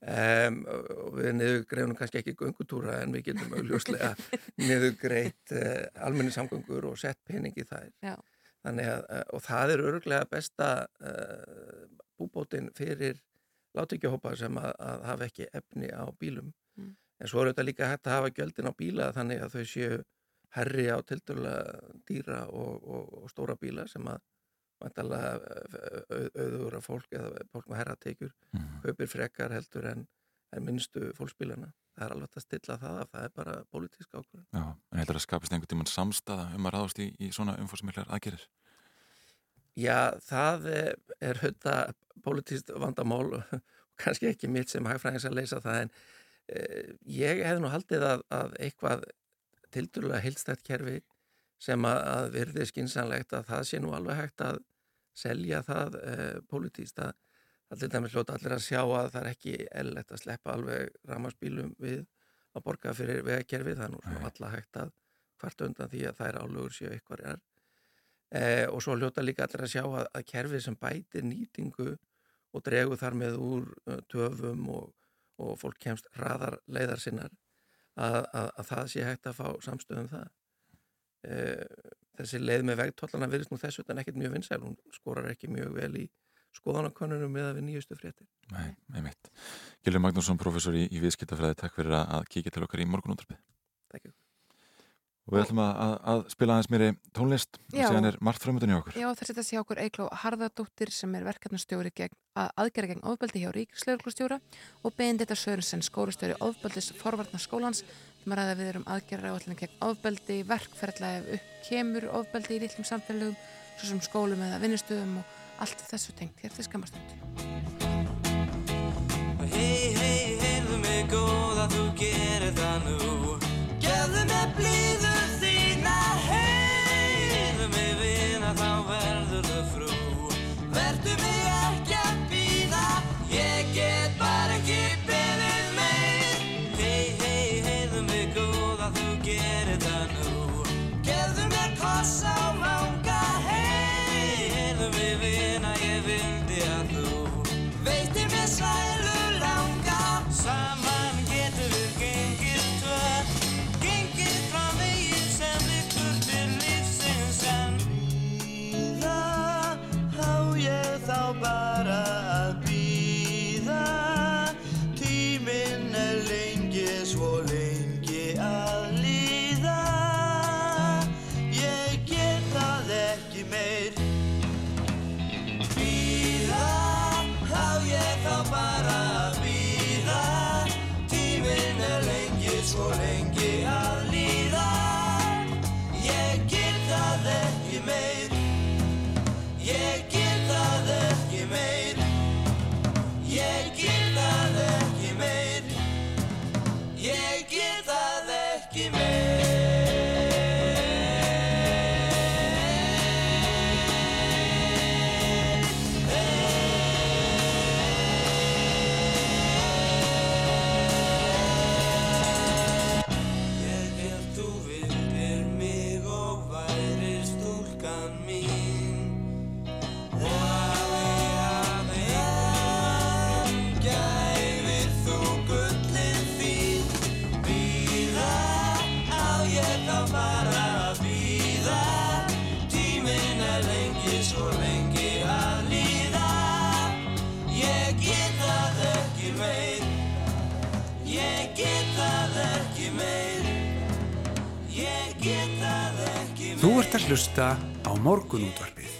Um, og við niður greiðum kannski ekki göngutúra en við getum auðljóslega niður greitt uh, almenningssamgöngur og sett pening í þær. Já. Þannig að, uh, og það er öruglega besta uh, búbótin fyrir látekjahópa sem að, að hafa ekki efni á bílum. Mm. En svo er þetta líka hægt að hafa gjöldin á bíla þannig að þau séu herri á tildulega dýra og, og, og stóra bíla sem að vantalega auðvura fólk eða fólk með herratekjur kaupir frekar heldur en, en minnstu fólksbílana. Það er alveg að stilla það af, það er bara pólitísk ákvörðun. Já, en heldur að skapist einhvern tímann samstaða um að ráðast í, í svona umfórsmiklar aðgerir? Já, það er, er hutta pólitíst vandamál og kannski ekki mitt sem hagfræðins að leysa það en eh, ég hefði nú haldið að, að eitthvað tildurlega heilstætt kerfi sem að, að verði skinsanlegt að það sé nú alveg hægt að selja það eh, pólitíst að allir dæmis hljóta allir að sjá að það er ekki ellett að sleppa alveg ramarsbílum við að borga fyrir vegakerfi það er nú svona alla hægt að hvart undan því að þær álögur séu eitthvað er eh, og svo hljóta líka allir að sjá að, að kerfið sem bætir nýtingu og dregu þar með úr uh, töfum og, og fólk kemst hraðar leiðar sinnar að, að, að það sé hægt að fá samstöðum það. Eh, þessi leið með vegtollana virðist nú þessu en ekkert mjög vinsæl, hún skorar ekki mjög vel í skoðanakonunum með að við nýjustu fréttir Nei, með mitt. Gilur Magnússon, professor í, í viðskiptafræði, takk fyrir að, kíkja til okkar í morgunundarpið. Takk ykkur. Og við ætlum að, að, að spila aðeins meiri tónlist og Já. síðan er margt framöndun í okkur. Já, þess að þetta sé okkur Eikló Harðardóttir sem er verkefnastjóri gegn, að aðgerða gegn ofbeldi hjá Ríkislauglustjóra og Benedita Sörensen, skólastjóri ofbeldis forvarnar sem að ræða við um aðgerða áallin gegn ofbeldi, verkferðla ef upp kemur ofbeldi í litlum samfélögum, svo sem skólum eða vinnustöðum og allt þessu tengt hér til skamastund. Hei, hei, heyrðu mig góða, þú gerir það nú Gefðu mig blíðu hlusta á morgunútvarpið.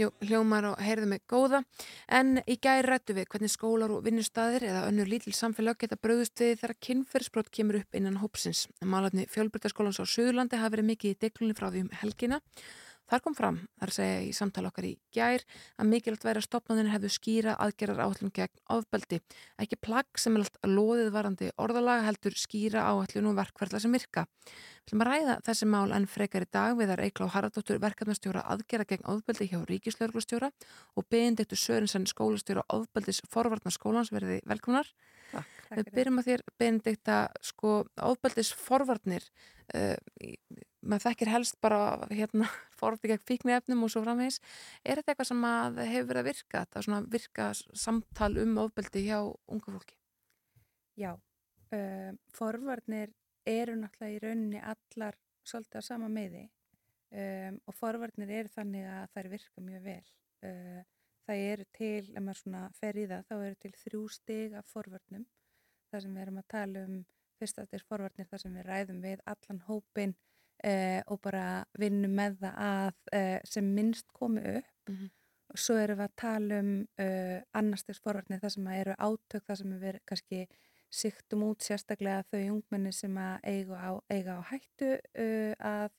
Jú, hljómar og heyrðu mig góða en í gæri rættu við hvernig skólar og vinnustæðir eða önnur lítil samfélag geta bröðust við þegar kynferðsbrot kemur upp innan hópsins. Málarni fjölbrytaskólans á Suðurlandi hafa verið mikið í deglunni frá því um helgina. Þar kom fram, þar segja í samtala okkar í gær, að mikilvægt væri að stopnarnir hefðu skýra aðgerrar áallum gegn ofbeldi. Ekki plagg sem er allt loðið varandi orðalag heldur skýra áallun og verkverðla sem virka. Við ætlum að ræða þessi mál enn frekar í dag við að Eikla og Haraldóttur verkefnastjóra aðgerra gegn ofbeldi hjá Ríkislauglustjóra og beindektu Sörensen skólastjóra ofbeldis forvarnar skólans verði velkomnar. Við byrjum að þér beindekta sko ofbeldis forvarnir uh, maður þekkir helst bara hérna forvarti gegn fíkni efnum og svo framvegis. Er þetta eitthvað sem að hefur verið að virka þetta svona virka samtal um ofbeldi hjá unga fólki? Já, uh, forvarnir eru náttúrulega í rauninni allar svolítið á sama meði um, og forvarnir eru þannig að þær virka mjög vel. Uh, það eru til, ef maður svona fer í það, þá eru til þrjú stig af forvarnum. Það sem við erum að tala um fyrsta stig forvarnir, það sem við ræðum við allan hópin uh, og bara vinnum með það að uh, sem minnst komi upp. Mhm. Og svo erum við að tala um uh, annarstigs forvarnir, það sem eru átök, það sem við kannski siktum út sérstaklega þau ungmenni sem að eiga á, eiga á hættu uh, að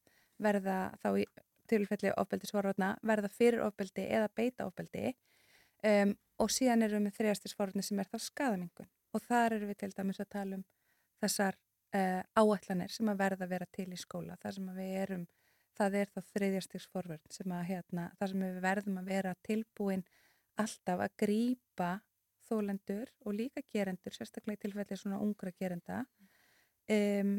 verða þá í tilfelli ofbeldisforvarna, verða fyrir ofbeldi eða beita ofbeldi um, og síðan erum við þriðastisforvarni sem er það skadamingun og þar erum við til dæmis að tala um þessar uh, áætlanir sem að verða að vera til í skóla, þar sem við erum það er þá þriðjastigsforvörn sem að hérna, þar sem við verðum að vera tilbúin alltaf að grípa þólendur og líka gerendur, sérstaklega í tilfelli svona ungra gerenda um,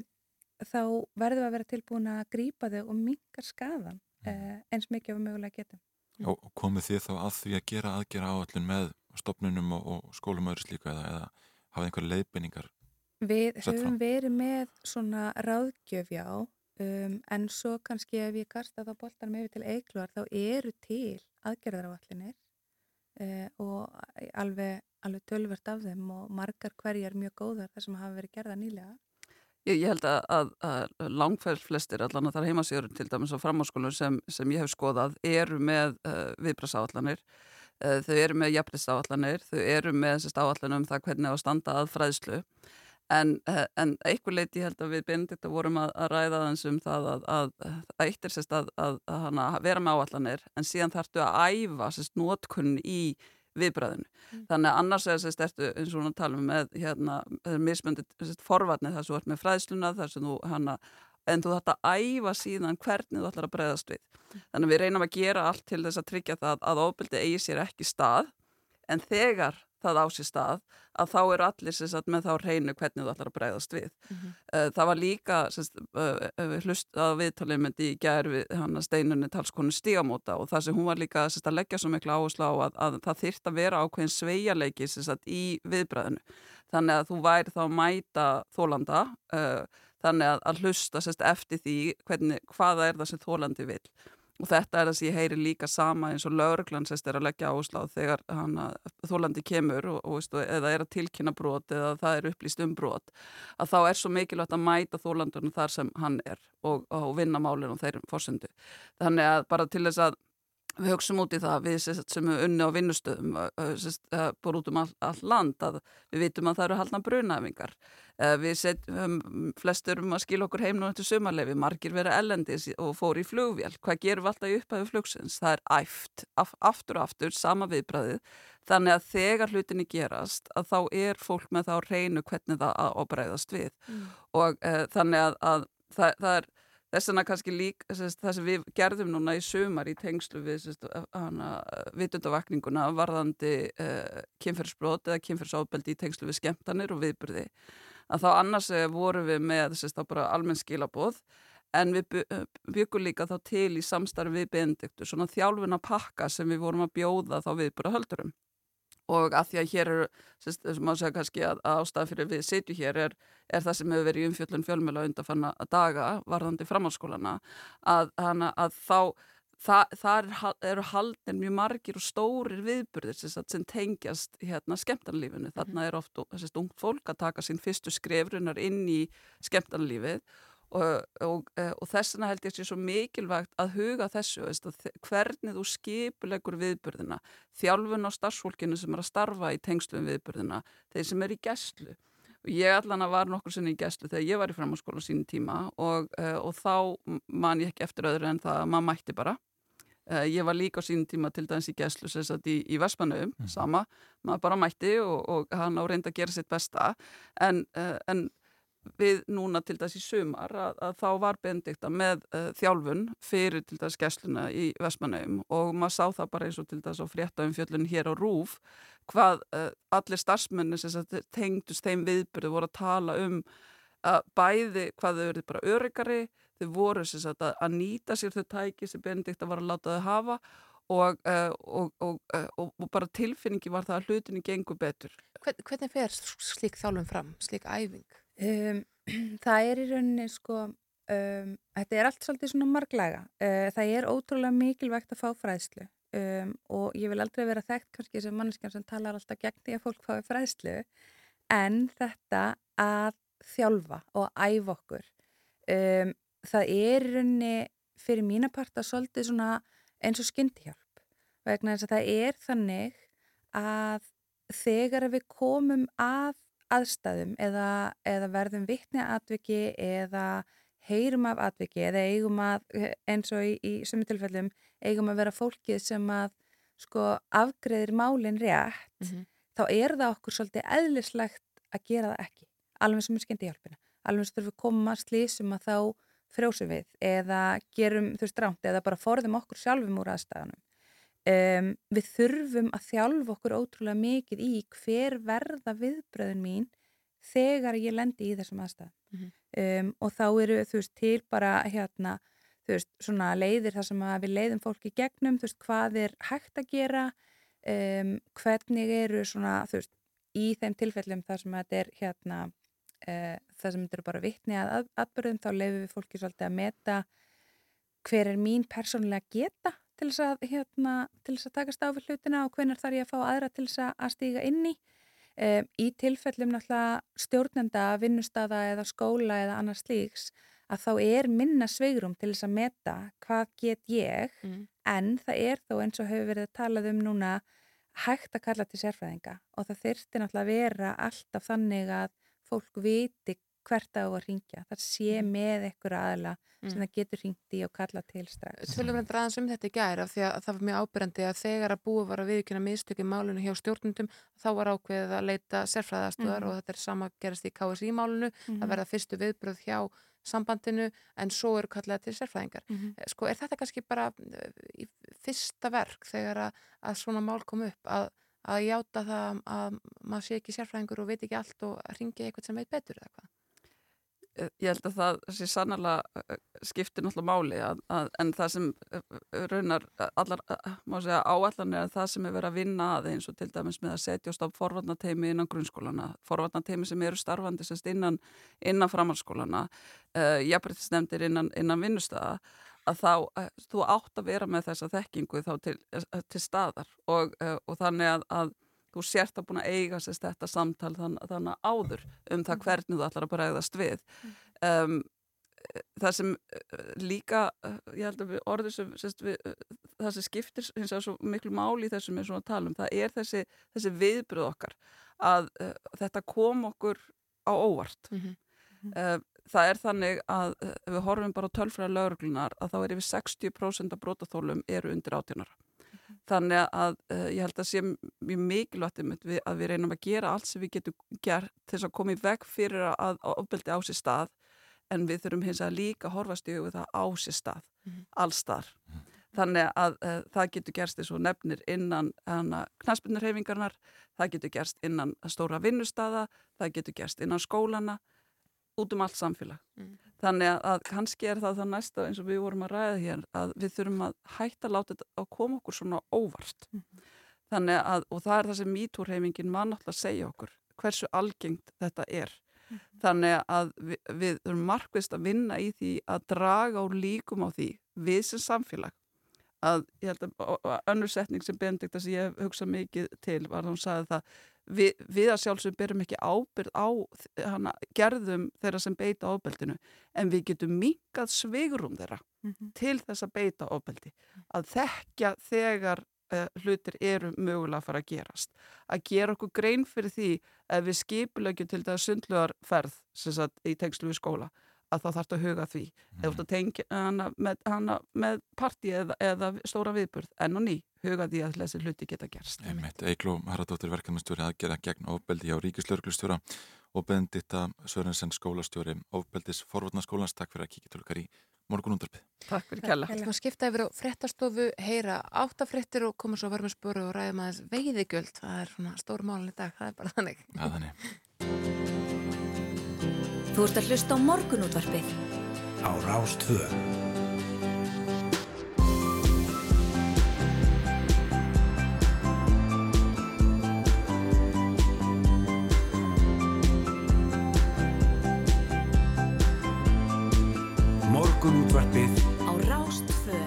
þá verðum við að vera tilbúin að grípa þau og minkar skadan uh, eins mikið af mögulega getum. Og komið þið þá að því að gera aðgera áallin með stopnunum og, og skólum öðru slíku eða, eða hafa einhver leiðbeiningar? Við höfum verið með svona ráðgjöf já, um, en svo kannski ef ég kasta þá boltanum yfir til eigluar þá eru til aðgerðaráallinir uh, og alveg, alveg tölvert af þeim og margar hverjar mjög góðar þar sem hafa verið gerða nýlega. Ég, ég held að, að, að langfærs flestir, allan að það er heimasýður til dæmis á framháskólum sem, sem ég hef skoðað, eru með uh, viðbrasáallanir, uh, þau eru með jafnisáallanir, þau eru með áallanum það hvernig á að standa að fræðslu, en, uh, en einhver leiti held að við Benedikta vorum að, að ræða þans um það að, að, að eitt er sérst að, vera með áallanir, en síðan þarftu að æfa sérst nótkunn í viðbræðinu. Þannig að annars er að ertu eins og hún að tala um með hérna, mismöndi forvarnið þar sem þú ert með fræðsluna þar sem þú hana, en þú þarft að æfa síðan hvernig þú ætlar að bregðast við. Þannig að við reynum að gera allt til þess að tryggja það að ofbeldi eigi sér ekki stað en þegar það á sér stað að þá eru allir sagt, með þá reynu hvernig þú ætlar að bregðast við. Uh, það var líka uh, hlust að viðtalið myndi í gær við hana steinunni talskonu stígamóta og það sem hún var líka sérst, að leggja svo miklu áherslu á að, að það þyrft að vera ákveðin sveigjarleiki í viðbræðinu. Þannig að þú væri þá að mæta þólanda uh, þannig að, að hlusta eftir því hvernig, hvaða er það sem þólandi vil. Og þetta er það sem ég heyri líka sama eins og lauruglan sérst er að leggja áherslu á þegar þólandi kemur og, og veistu, eða er að tilkynna brot eða það er upplýst um brot að þá er svo mikilvægt að mæta þólandunum þar sem hann er og, og vinna málinu og þeirrum fórsendu. Þannig að bara til þess að við högstum út í það við sem er unni á vinnustöðum búr út um all, all land að við vitum að það eru haldna brunæfingar við setjum flestur um að skilja okkur heim nú eftir sumarlefi margir vera ellendis og fór í flugvél. Hvað gerum við alltaf í upphæfu flugsins? Það er æft, af, aftur og aftur sama viðbræðið, þannig að þegar hlutinni gerast að þá er fólk með þá reynu hvernig það að bregðast við. Mm. og uh, þannig að, að það, það er Þess vegna kannski lík, sérst, það sem við gerðum núna í sumar í tengslu við vitundavakninguna varðandi uh, kynferðsbrot eða kynferðsábeldi í tengslu við skemmtanir og viðbyrði. Að þá annars eh, vorum við með sérst, almenn skilaboð en við by- byggum líka þá til í samstarfi við Benediktur svona þjálfuna pakka sem við vorum að bjóða þá viðbyrða höldurum. Og að því að hér eru, sérst, sem maður segja kannski að, að ástæða fyrir við sitju hér er, er það sem hefur verið í umfjöllun fjölmjöla undanfanna daga varðandi framhalskólana að, hana, að þá það, það er, eru haldin mjög margir og stórir viðburðir sem, sem tengjast hérna skemmtarnalífinu. Þarna er oft þessi ungt fólk að taka sín fyrstu skrefrunar inn í skemmtarnalífið og, og, eh, og þess vegna held ég sé svo mikilvægt að huga þessu, veist, að hvernig þú skipulegur viðburðina, þjálfun á starfsfólkinu sem er að starfa í tengslum við viðburðina, þeir sem er í gæslu. Og ég allan að var nokkur sinni í gæslu þegar ég var í framhanskóla á sínum tíma og, uh, og þá man ég ekki eftir öðru en það að maður mætti bara. Uh, ég var líka á sínum tíma til dæmis í gæslu í, í Vespanöfum, sama, maður bara mætti og, og hann á reynd að gera sitt besta en, en við núna til dæs í sumar að, að þá var Benedikta með uh, þjálfun fyrir til dæs gæsluna í Vestmannaum og maður sá það bara eins og til dæs á fréttaum fjöllun hér á Rúf hvað uh, allir starfsmenni sem tengdust þeim viðbyrðu voru að tala um að bæði hvað þau verið bara öryggari, þau voru sagt að, að nýta sér þau tæki sem Benedikta var að láta þau hafa og, uh, og, og, og, bara tilfinningi var það að hlutinni gengur betur. Hvern, hvernig fer slík þjálfum fram, slík æfing? Um, það er í rauninni sko, um, þetta er allt svolítið svona marglaga. Uh, það er ótrúlega mikilvægt að fá fræðslu um, og ég vil aldrei vera þekkt kannski sem manneskjan sem talar alltaf gegn því að fólk fái fræðslu en þetta að þjálfa og æfa okkur. Um, það er í rauninni fyrir mína parta svolítið svona eins og skyndihjálp vegna þess að það er þannig að þegar við komum að aðstæðum eða, eða verðum vitni að atviki eða heyrum af atviki eða eigum að, eins og í, í sömu tilfellum, eigum að vera fólkið sem að sko afgreðir málinn rétt, Mhm. þá er það okkur svolítið eðlislegt að gera það ekki, alveg sem er skendi hjálpina. Alveg sem þurfum við koma að slísum að þá frjósum við eða gerum þú veist rámt eða bara forðum okkur sjálfum úr aðstæðanum. Um, við þurfum að þjálfa okkur ótrúlega mikið í hver verða viðbröðin mín þegar ég lendi í þessum aðstæðum Mhm. um, og þá eru þú veist til bara hérna þú veist svona leiðir þar sem við leiðum fólki gegnum, þú veist hvað er hægt að gera um, hvernig eru svona þú veist í þeim tilfellum þar sem þetta er hérna uh, þar sem þetta eru bara vitni að atburðum þá leiðum við fólki svolítið að meta hver er mín persónulega geta til þess að, hérna, til þess að takast á við hlutina og hvenar þarf ég að fá aðra til þess að- stíga inn í. Um, í tilfellum náttúrulega stjórnenda, vinnustada eða skóla eða annars slíks að þá er minna sveigrum til þess að meta hvað get ég Mm. en það er þó eins og hefur verið að talað um núna hægt að kalla til sérfræðinga og það þyrfti náttúrulega að vera alltaf þannig að fólk viti hvert á að ringja. Það sé með ekkur aðla sem Mm. það getur ringt í og kalla til strax. Tölum reyndar aðeins um þetta í gær af því að það var mjög ábyrjandi að þegar að búið var að viðkjöna mistöki málunu hjá stjórnundum þá var ákveðið að leita sérfræðastöðar Mhm. og þetta er sama gerast í KSI málunu Mhm. að verða fyrstu viðbröð hjá sambandinu en svo eru kallaði til sérfræðingar. Mhm. Eh, Sko er þetta kannski bara eh, í fyrsta verk þegar að, að svona mál kom upp að, að játa það að maður sé ekki sérfræðingur og veit ekki allt og ringi eitthvað sem veit betur eða hvað? Eh, ég held að það sé sannlega eh, skiptir náttúrulega máli að, að, en það sem eh, eh, raunar eh, allar, eh, má segja áallan er að það sem er verið að vinna að eins og til dæmis með að setjast á forvarnateimi innan grunnskólana, forvarnateimi sem eru starfandi sérst innan, innan framhalskólana, uh, jafnbrytisnefndir innan, innan vinnustæða að þá, þú átt að vera með þessa þekkingu þá til, til staðar og, uh, og þannig að, að þú sért að búin að eiga sérst þetta samtal þann, þannig áður um það hvernig þú ætlar að bregðast við. Um, það sem uh, líka uh, ég held að við orðið sem sérst, við, uh, það sem skiptir hins vegar svo miklu máli í þessum er svona að tala um það er þessi, þessi viðbröð okkar að uh, þetta kom okkur á óvart. Mhm. uh, það er þannig að við horfum bara tölfræða lögreglunar að þá er yfir 60% af brotaþólum eru undir átjónara þannig að uh, ég held að sé mjög mikilvægt við, að við reynum að gera allt sem við getum gert til þess að koma í veg fyrir að ofbeldi á sér stað en við þurfum hins að líka horfast í auðvitað á sér stað, Mhm. allstar þannig að uh, það getur gerst eins og nefnir innan knaspinurhefingarnar, það getur gerst innan stóra vinnustada, það getur gerst innan skólana út um allt samfélag. Mm. Þannig að, að kannski er það það næsta eins og við vorum að ræða hér að við þurfum að hætta að láta þetta að koma okkur svona óvart. Þannig að, og það er það sem mítúrheifingin var náttúrulega að segja okkur, hversu algengt þetta er. Þannig að við, við þurfum markvist að vinna í því að draga úr líkum á því við sem samfélag að ég held að og- og önnur setning sem Benedikta sem ég hef hugsað mikið til var að hún sagði það við, við að sjálfsögum byrjum ekki ábyrð á hana, gerðum þeirra sem beita ofbeldinu en við getum minkað svigrum þeirra til þess að beita ofbeldi. Að þekkja þegar uh, hlutir eru mögulega að fara að gerast. Að gera okkur grein fyrir því ef við skipulegjum til það sundlugarferð sem sagt, í tengslu við skóla að þá þarf að huga að því. Ert að tengja hana með, með partí eða, eða stóra viðburð enn og ný, huga því að þessi hluti geta gerst Eigló Haraldóttir verkefnastjóri aðgerða gegn ofbeldi hjá Ríkislörglustjóra og Beneditta Sörensen skólastjóri ofbeldis forvarnaskólans. Takk fyrir að kíkja til okkar í morgunundarpið. Takk fyrir kella Við ætlum að skipta yfir á fréttastofu, heyra áttafréttir og koma svo spöru og ræðum aðeins veiðigjöld. Það er svona stór málun í dag, það er bara þannig. Já, þannig. Þú ert að hlusta á morgunútvarpið á Rástvö. Morgunútvarpið á Rástfö.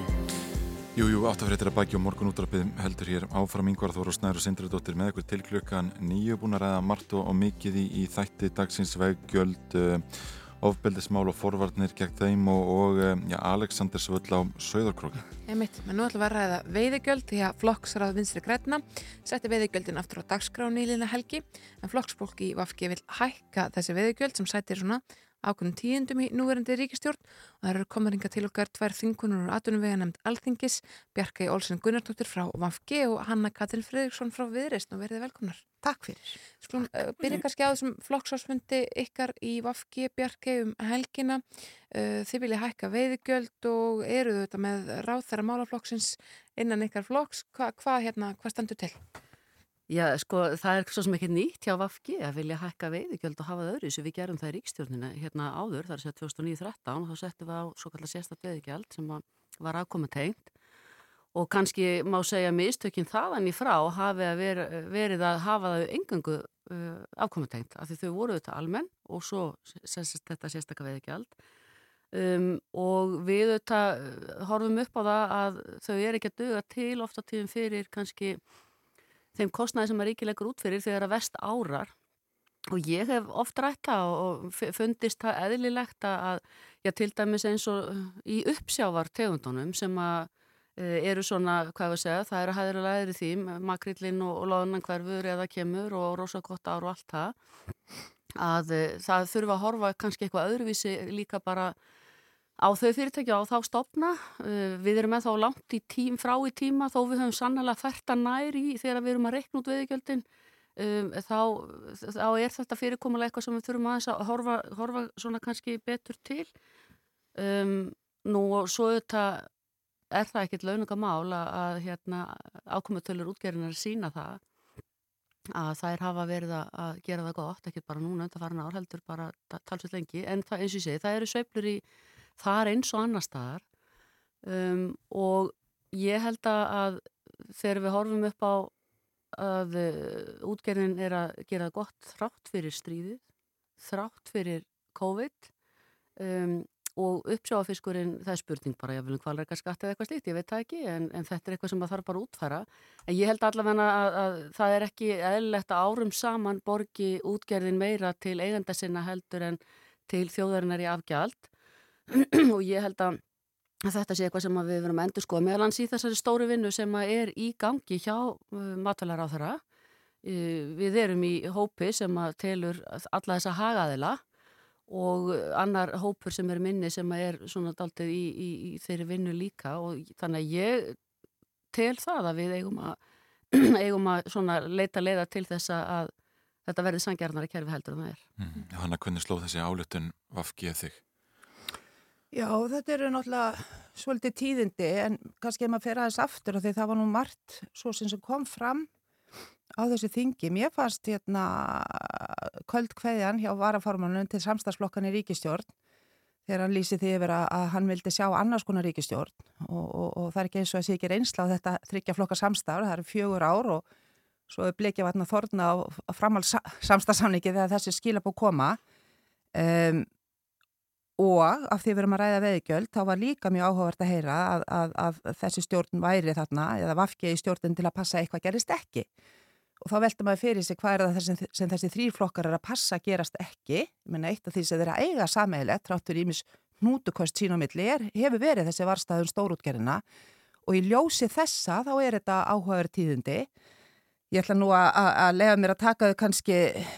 Jú, jú, áttafréttir að baki og morgunúttarpið heldur hér áfram yngvar Þóru Snæður og Sindradóttir með ykkur til klukkan nýju búin að ræða margt og, mikið í, í þætti dagsins veggjöld, uh, ofbeldismál og forvarnir gegn þeim og, og uh, já, Alexander Svöll á Söðarkróki. Einmitt, menn nú ætlum við að ræða veiðigjöld því að flokksráð vinstri græna setti veiðigjöldin aftur á dagskrán í lína helgi en flokksfólk í Vafki vil hækka þessi veiðigjöld sem sætir svona ákveðnum tíundum í núverandi ríkistjórn og það eru komaringa til okkar tvær þingunur og atvinnuvega nefnd Alþingis, Bjarkei Olsen Gunnarsdóttir frá Vafki og Hanna Katrin Fredriksson frá Viðreist og verðið velkomnar. Takk fyrir. Skulum uh, byrja kannski á þessum flokksásfundi ykkar í Vafki Bjarkei um helgina. Uh, þið vilja hækka veiðigjöld og eru þetta með ráþæra málaflokksins innan ykkar flokks. Hva, hvað hérna, hvað standur til? Já, sko, það er svo sem ekki nýtt hjá Vafki að vilja hækka veiðigjöld og hafa það öðru sem við gerum það í ríkstjórnina hérna áður, það er sér 2009-13 og þá settum við á svo kallar sérstætt veiðigjald sem var aðkoma tengt og kannski má segja mistökinn þaðan í frá hafi að ver, verið að hafa það engangu uh, afkoma tengt af því þau voru þetta almenn og svo sérst, þetta sérstakka veiðigjald. Um, og við þetta horfum upp á það að þau er ekki að döga til ofta tíðum fyrir kannski þeim kostnæði sem að ríkilegur út fyrir þegar að vest árar. Og ég hef oft rætt það og fundist það eðlilegt að, já, til dæmis eins og í uppsjávar tegundunum sem að e, eru svona, hvað við segja, það eru hæðir að læðri því, makrillin og, og loðunan hverfur eða kemur og rosakott ár og allt það, að e, það þurfa að horfa kannski eitthvað öðruvísi líka bara á þau fyrirtækja og þá stopna. Uh, við erum með þá langt tím, frá í tíma þó við höfum sannlega fært að næri þegar við erum að rekna út veðigjöldin. Um, þá, þá er þetta fyrirkomulega eitthvað sem við þurfum aðeins að horfa, horfa svona kannski betur til. Um, nú og svo þetta er það ekkit laununga mál að, að hérna, ákomutölur útgerðinar sína það að þær hafa verið að gera það gott, ekki bara núna, þetta farin ár heldur bara talsveit lengi, en það, eins og ég segi, það eru sveiflur í þar eins og annar staðar um, og ég held að þegar við horfum upp á að uh, útgerðin er að gera gott þrátt fyrir stríðið, þrátt fyrir COVID um, og uppsjáfiskurinn, það er spurning bara, ég vil hvalreika skatt eða eitthvað slíkt, ég veit það ekki, en, en þetta er eitthvað sem maður þarf bara að útfæra. En ég held allavega að, að það er ekki eðlilegt að árum saman borgi útgerðin meira til eigenda sinna heldur en til þjóðarinnar í afgjald og ég held að þetta sé eitthvað sem við verum að endur skoða meðal hans í þessari stóru vinnu sem er í gangi hjá uh, matvælar á þeirra. Við erum í hópi sem telur alla þessa hagaðila og annar hópur sem er minni sem er svona daldið í, í, í þeirri vinnu líka og þannig að ég tel það að við eigum að, eigum að leita leiða til þess að þetta verði sangjarnari kerfi heldur en það er. Mm. Hanna, hvernig slóð þessi álutun vafkið þig? Já, þetta eru náttúrulega svolítið tíðindi en kannski ef maður fer aðeins aftur og því það var nú margt svo sem kom fram á þessu þingi. Mér fannst hérna köld kveðjan hjá varaformanun til samstagsflokkan í ríkistjórn þegar hann lýsi því yfir að, að hann vildi sjá annars konar ríkistjórn og, og, og það er ekki eins og að sé ekki reynsla á þetta þryggja flokka samstafur, það eru fjögur ár og svo er blikja vatna þorna á framhald samstafsamningi þegar þessi skilabó koma um, og af því við erum að ræða veðigjöld þá var líka mjög áhugavert að heyra að, að, að þessi stjórn væri þarna eða vafki í stjórn til að passa eitthvað gerist ekki. Og þá veltum maður fyrir sig hvað er það sem, sem þessi þrýrflokkar er að passa gerast ekki? Ég menna eitt af því sem þeir að eiga sameigilegt tráttur ímis hnútukost sín á milli er, hefur verið þessi varstaðun stórútgerina og í ljósi þessa þá er þetta áhugaverð tíðindi Ég ætla nú að, að, að lega mér að taka þau kannski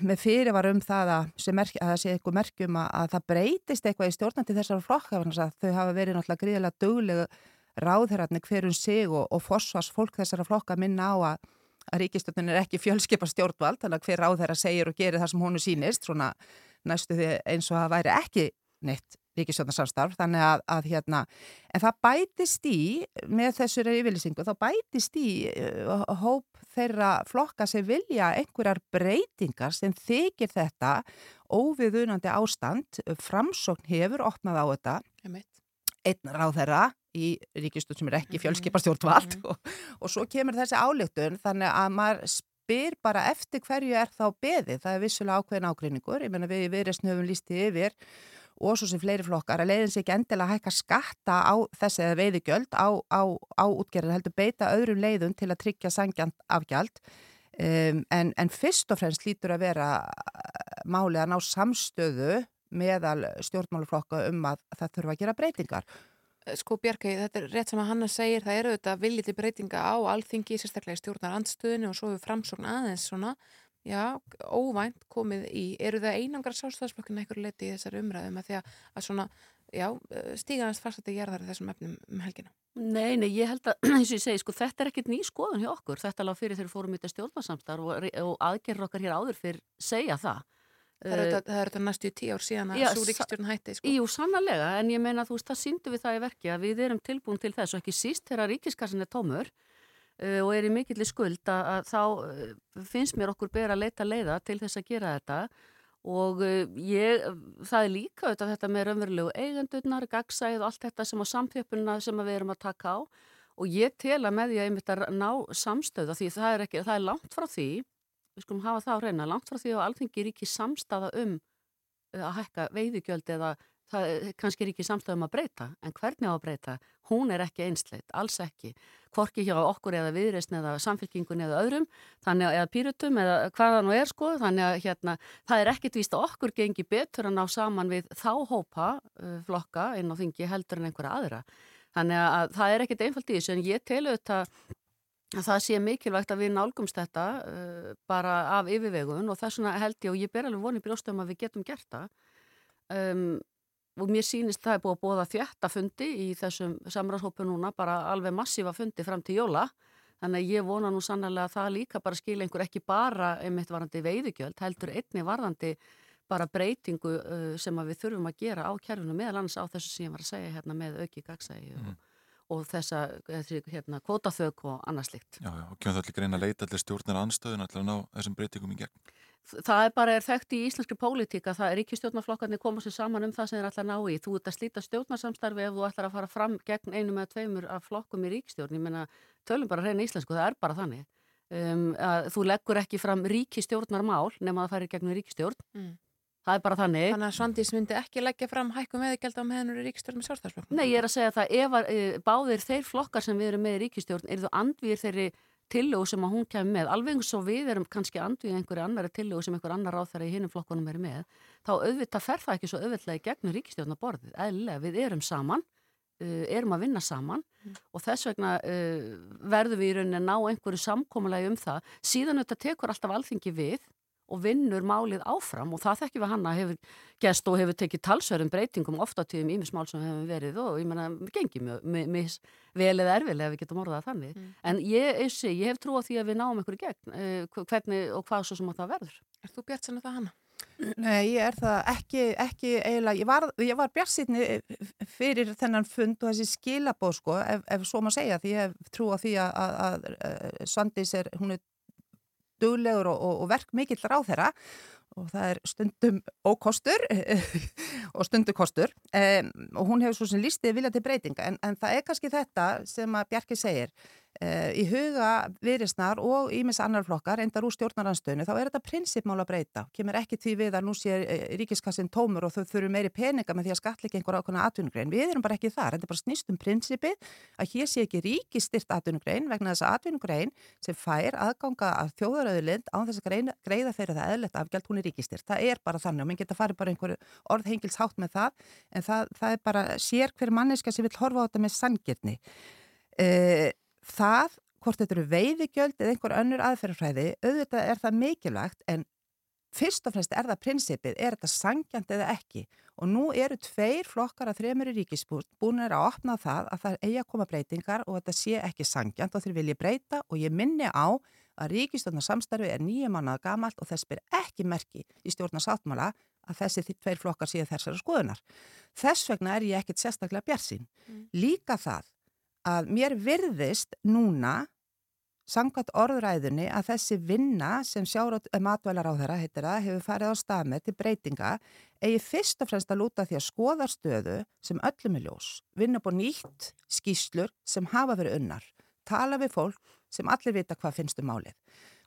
með fyrirvar um það að, merk, að það sé eitthvað merkjum að, að það breytist eitthvað í stjórnandi þessar flokka þau hafa verið náttúrulega gríðilega dögleg ráðherratni hverjum sig og, og forsvars fólk þessara flokka minna á að ríkistjórnin er ekki fjölskepa stjórnvald þannig að hver ráðherra segir og gerir það sem honu sínist svona næstu því eins og að væri ekki neitt ríkistjórnarsamstarf, þannig að, að hérna, en það bætist í með þessur yfirlýsingu, þá bætist í uh, hóp þeirra flokka sem vilja einhverjar breytingar sem þykir þetta óviðunandi ástand, framsókn hefur opnað á þetta, einn ráð þeirra í ríkistjórn sem er ekki fjölskipastjórnvald og, og svo kemur þessi ályktun, þannig að maður spyr bara eftir hverju er þá beðið, það er vissulega ákveðin ágreiningur, ég menna við í viðresnu höfum lístið yfir og svo sem fleiri flokkar að leiðin sér ekki endilega að hækka skatta á þessi eða veiðigjöld á, á, á útgerðin heldur beita öðrum leiðum til að tryggja sangjant afgjald um, en, en fyrst og fremst lítur að vera máli að ná samstöðu meðal stjórnmáluflokka um að það þurfa að gera breytingar. Sko Bjarki, þetta er rétt sem að Hanna segir, það eru þetta viljið til breytinga á alþingi, sérstaklega í stjórnar andstöðinu og svo við framsókn aðeins svona já, óvænt komið í, eru það einangar sástafsflokkinu eitthvað leiti í þessari umræðum að því að, að svona, já, stíganast fast að þetta gerðar þessum efnum um helgina? Nei, nei, ég held að, eins og ég segi, sko, þetta er ekkit ný skoðun hjá okkur, þetta lág fyrir þegar fórum í þetta stjórnarsamstar og, og aðgerður okkar hér áður fyrir segja það. Það er þetta, það er þetta næstu í tíu ár síðan að svo ríkstjórn hætti, sko. Jú, sannlega, en ég meina, þú veist, það síndu við það í verki að við erum tilbúin til þess og ekki síst þegar ríkiskassin er tómur og er í mikillir skuld að, að þá uh, finnst mér okkur bera að leita leiða til þess að gera þetta. Og uh, ég, það er líka auðvitað þetta með raunverulegu eigendurnar, gagsæð og allt þetta sem á samþjöpunna sem við erum að taka á. Og ég tel að með því að ég mitt að ná samstöða því það er, ekki, það er langt frá því, við skulum hafa það á reyna, langt frá því að alþengi er ekki samstaða um að hækka veiðugjöld eða það kannski er ekki samstæðum að breyta, en hvernig á að breyta? Hún er ekki einsleit, alls ekki. Hvorki hjá okkur eða viðreysn eða samfélkingun eða öðrum, þannig að eða pýrutum eða hvaða nú er sko, þannig að hérna, það er ekkit víst að okkur gengi betur að ná saman við þá hópa uh, flokka inn á þingi heldur en einhverja aðra. Þannig að það er ekkit einfalt í þessu, en ég telu þetta að það sé mikilvægt að við nálgumst þetta uh, bara af yfirvegun og þess vegna held ég og ég ber alveg vonið brjóstum að við getum gert það. Um, og mér sýnist það er búið að bóða þjætta fundi í þessum samráðshópu núna, bara alveg massífa fundi fram til jóla, þannig að ég vona nú sannlega að það líka bara skilja einhver ekki bara einmitt varðandi veiðugjöld, heldur einni varðandi bara breytingu uh, sem við þurfum að gera á kjærfinu meðal annars á þessu sem ég var að segja hérna með auki gagsægi og, mm. og þessa hérna, kvótaþög og annarslíkt. Já, já, og kemur það allir greina að leita allir stjórnir anstöðun allir að ná þessum breytingum í gegn? Það er bara er þekkt í íslenski pólitík að það er ekki stjórnarflokkarnir koma sér saman um það sem þeir ætla að ná í. Þú ert að slíta stjórnarsamstarfi ef þú ætlar að fara fram gegn einu með tveimur af flokkum í ríkstjórn. Ég menna, tölum bara hreina íslensku, það er bara þannig. Um, þú leggur ekki fram ríkistjórnarmál nema að það færi gegnum ríkstjórn. Mm. Það er bara þannig. Þannig að Svandís myndi ekki leggja fram hækkum veðigjald á meðanur í ríkistjórn með sjálfstæðsflokkum? Nei, ég er að segja það ef að, e, báðir þeir flokkar sem við erum með í ríkistjórn eru þú andvíðir þeirri tillögu sem að hún kemur með, alveg eins og við erum kannski andvið einhverju annari tillögu sem einhver annar ráþæri í hinnum flokkunum er með, þá auðvitað fer það ekki svo auðvitað í gegnum ríkistjórnaborðið, eðlilega við erum saman, uh, erum að vinna saman mm. og þess vegna uh, verðum við í rauninni að ná einhverju samkómulegi um það, síðan auðvitað tekur alltaf alþingi við og vinnur málið áfram og það þekkjum við hanna hefur gæst og hefur tekið talsverðum breytingum ofta tíðum ímismál sem hefur verið og ég menna, við gengjum mjög vel eða erfilega við getum orðað þannig mm. en ég, eins og ég hef trú á því að við náum einhverju gegn uh, hvernig og hvað svo sem að það verður Er þú bjart sann að það hanna? Nei, ég er það ekki, ekki eiginlega, ég var, var bjartsinni fyrir þennan fund og þessi skilabóð sko, ef, ef svo maður segja því ég hef trú á því að, að, að, að Svandís er, hún er duglegur og, og, og verk mikill ráð þeirra og það er stundum ókostur og stundukostur um, og hún hefur svo sem lístið vilja til breytinga en, en það er kannski þetta sem að Bjarki segir í huga viðrisnar og ímis annar flokkar, endar úr stjórnaranstöðinu, þá er þetta prinsipmál að breyta. Kemur ekki því við að nú sé uh, ríkiskassin tómur og þau þurfu meiri peninga með því að skatleika einhver ákveðna atvinnugrein. Við erum bara ekki þar. Þetta er bara snýst um prinsipið að hér sé ekki ríkistyrt atvinnugrein vegna þess að atvinnugrein sem fær aðganga af þjóðaröðulind án þess að greiða þeirra það eðlert afgjald hún er ríkistyrt. Það er bara þannig og minn geta farið bara orðhengilshátt með það hvort þetta eru veiðigjöld eða einhver önnur aðferðarfræði, auðvitað er það mikilvægt en fyrst og fremst er það prinsipið, er þetta sangjant eða ekki og nú eru tveir flokkar að þremur í ríkisbúst búin að opna það að það eigi að koma breytingar og þetta sé ekki sangjant og þeir vilja breyta og ég minni á að ríkistofna samstarfi er nýja mannað gamalt og þess ber ekki merki í stjórnarsáttmála að þessi tveir flokkar séu þessara skoðunar. Þess vegna er ég ekkit sérstaklega björnsinn. Mm. Líka það að mér virðist núna sangat orðræðunni að þessi vinna sem sjárat matvælar á þeirra heitir það hefur farið á stað með til breytinga eigi fyrst og fremst að lúta því að skoða stöðu sem öllum er ljós, vinna búið nýtt skýslur sem hafa verið unnar, tala við fólk sem allir vita hvað finnst um málið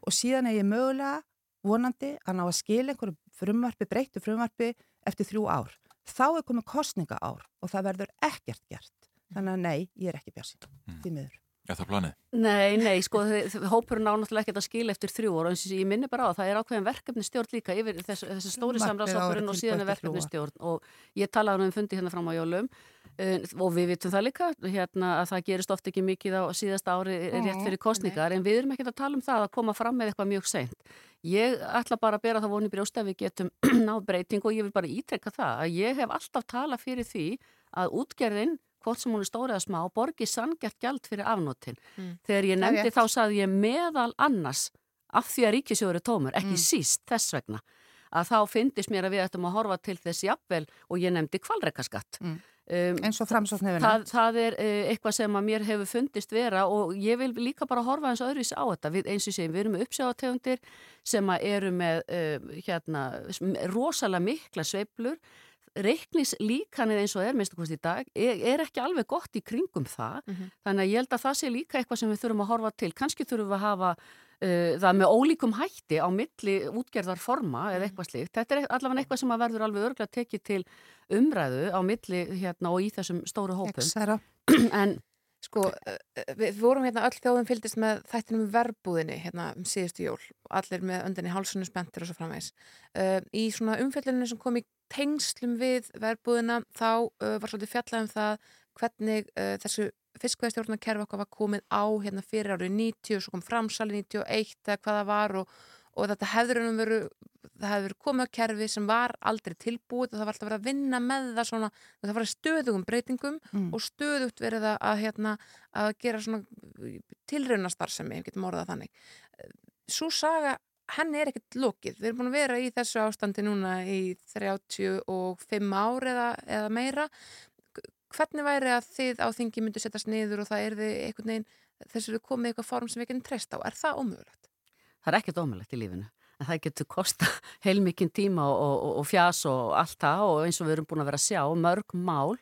og síðan eigi mögulega vonandi að ná að skilja einhverju frumvarpi, breyttu frumvarpi eftir þrjú ár. Þá er komið kostninga ár og það verður ekkert gert. Þannig að nei, ég er ekki björnsinn, því miður. Er það planið? Nei, nei, sko, hópurinn á náttúrulega ekkert að skila eftir þrjú og eins og ég minni bara á það er ákveðin verkefni stjórn líka yfir þessi, þessi stóri samráðsópurinn og síðan er verkefni stjórn og ég talaði um fundi hérna fram á jólum uh, og við vitum það líka hérna að það gerist oft ekki mikið á síðasta ári rétt fyrir kostningar en við erum ekkert að tala um það að koma fram með eitthvað mjög seint. Ég ætla bara að bera það voni brjóst að við getum náð breyting og ég vil bara ítrekka það að ég hef alltaf talað fyrir því að útgerðin hvort sem hún er stóra eða smá, borgi sangjart gjald fyrir afnótin. Mm. Þegar ég nefndi þá saði ég meðal annars af því að ríkisjóður er tómur, ekki mm. síst þess vegna, að þá fyndist mér að við ættum að horfa til þess jafnvel og ég nefndi kvalreikaskatt. Mm. Um, eins og framsóknir það, það er uh, eitthvað sem að mér hefur fundist vera og ég vil líka bara horfa eins og öðruvis á þetta við, eins og segjum, við erum með uppsjáðategundir sem að eru með uh, hérna, rosalega mikla sveiblur reiknis líkanir eins og er minnst okkur í dag er, er ekki alveg gott í kringum það. Mm -hmm. þannig að ég held að það sé líka eitthvað sem við þurfum að horfa til. Kannski þurfum við að hafa uh, það með ólíkum hætti á milli útgerðarforma eða eitthvað slíkt. Þetta er allavega eitthvað sem að verður alveg örglega tekið til umræðu á milli hérna og í þessum stóru hópum. En Sko, við vorum hérna öll þjóðum fylgist með þættinum um verbúðinni hérna um síðustu jól allir með öndinni hálsunum spentir og svo framvegs. Uh, í svona umfjölduninu sem kom í tengslum við verbúðina þá uh, var svolítið fjallað um það hvernig uh, þessu fiskveðstjórnarkerfi okkar var komið á hérna fyrir árið 90 og svo kom framsali 91 eða hvaða var og, og þetta hefður um veru það verið komið á kerfi sem var aldrei tilbúið og það var alltaf verið að vinna með það svona, það var stöðugum breytingum mm. og stöðugt verið að, að, hérna, að gera svona tilraunastarfsemi, við getum orðað þannig. Svo saga, henn er ekkert lókið. Við erum búin að vera í þessu ástandi núna í 35 ár eða, eða meira. Hvernig væri að þið á þingi myndu setjast niður og það er þið einhvern veginn, þessu við komið eitthvað form sem við getum treyst á. Er það ómögulegt? Það er ekkert ómögulegt í lífinu en það getur kosta heilmikinn tíma og, og, og fjás og allt það og eins og við erum búin að vera að sjá mörg mál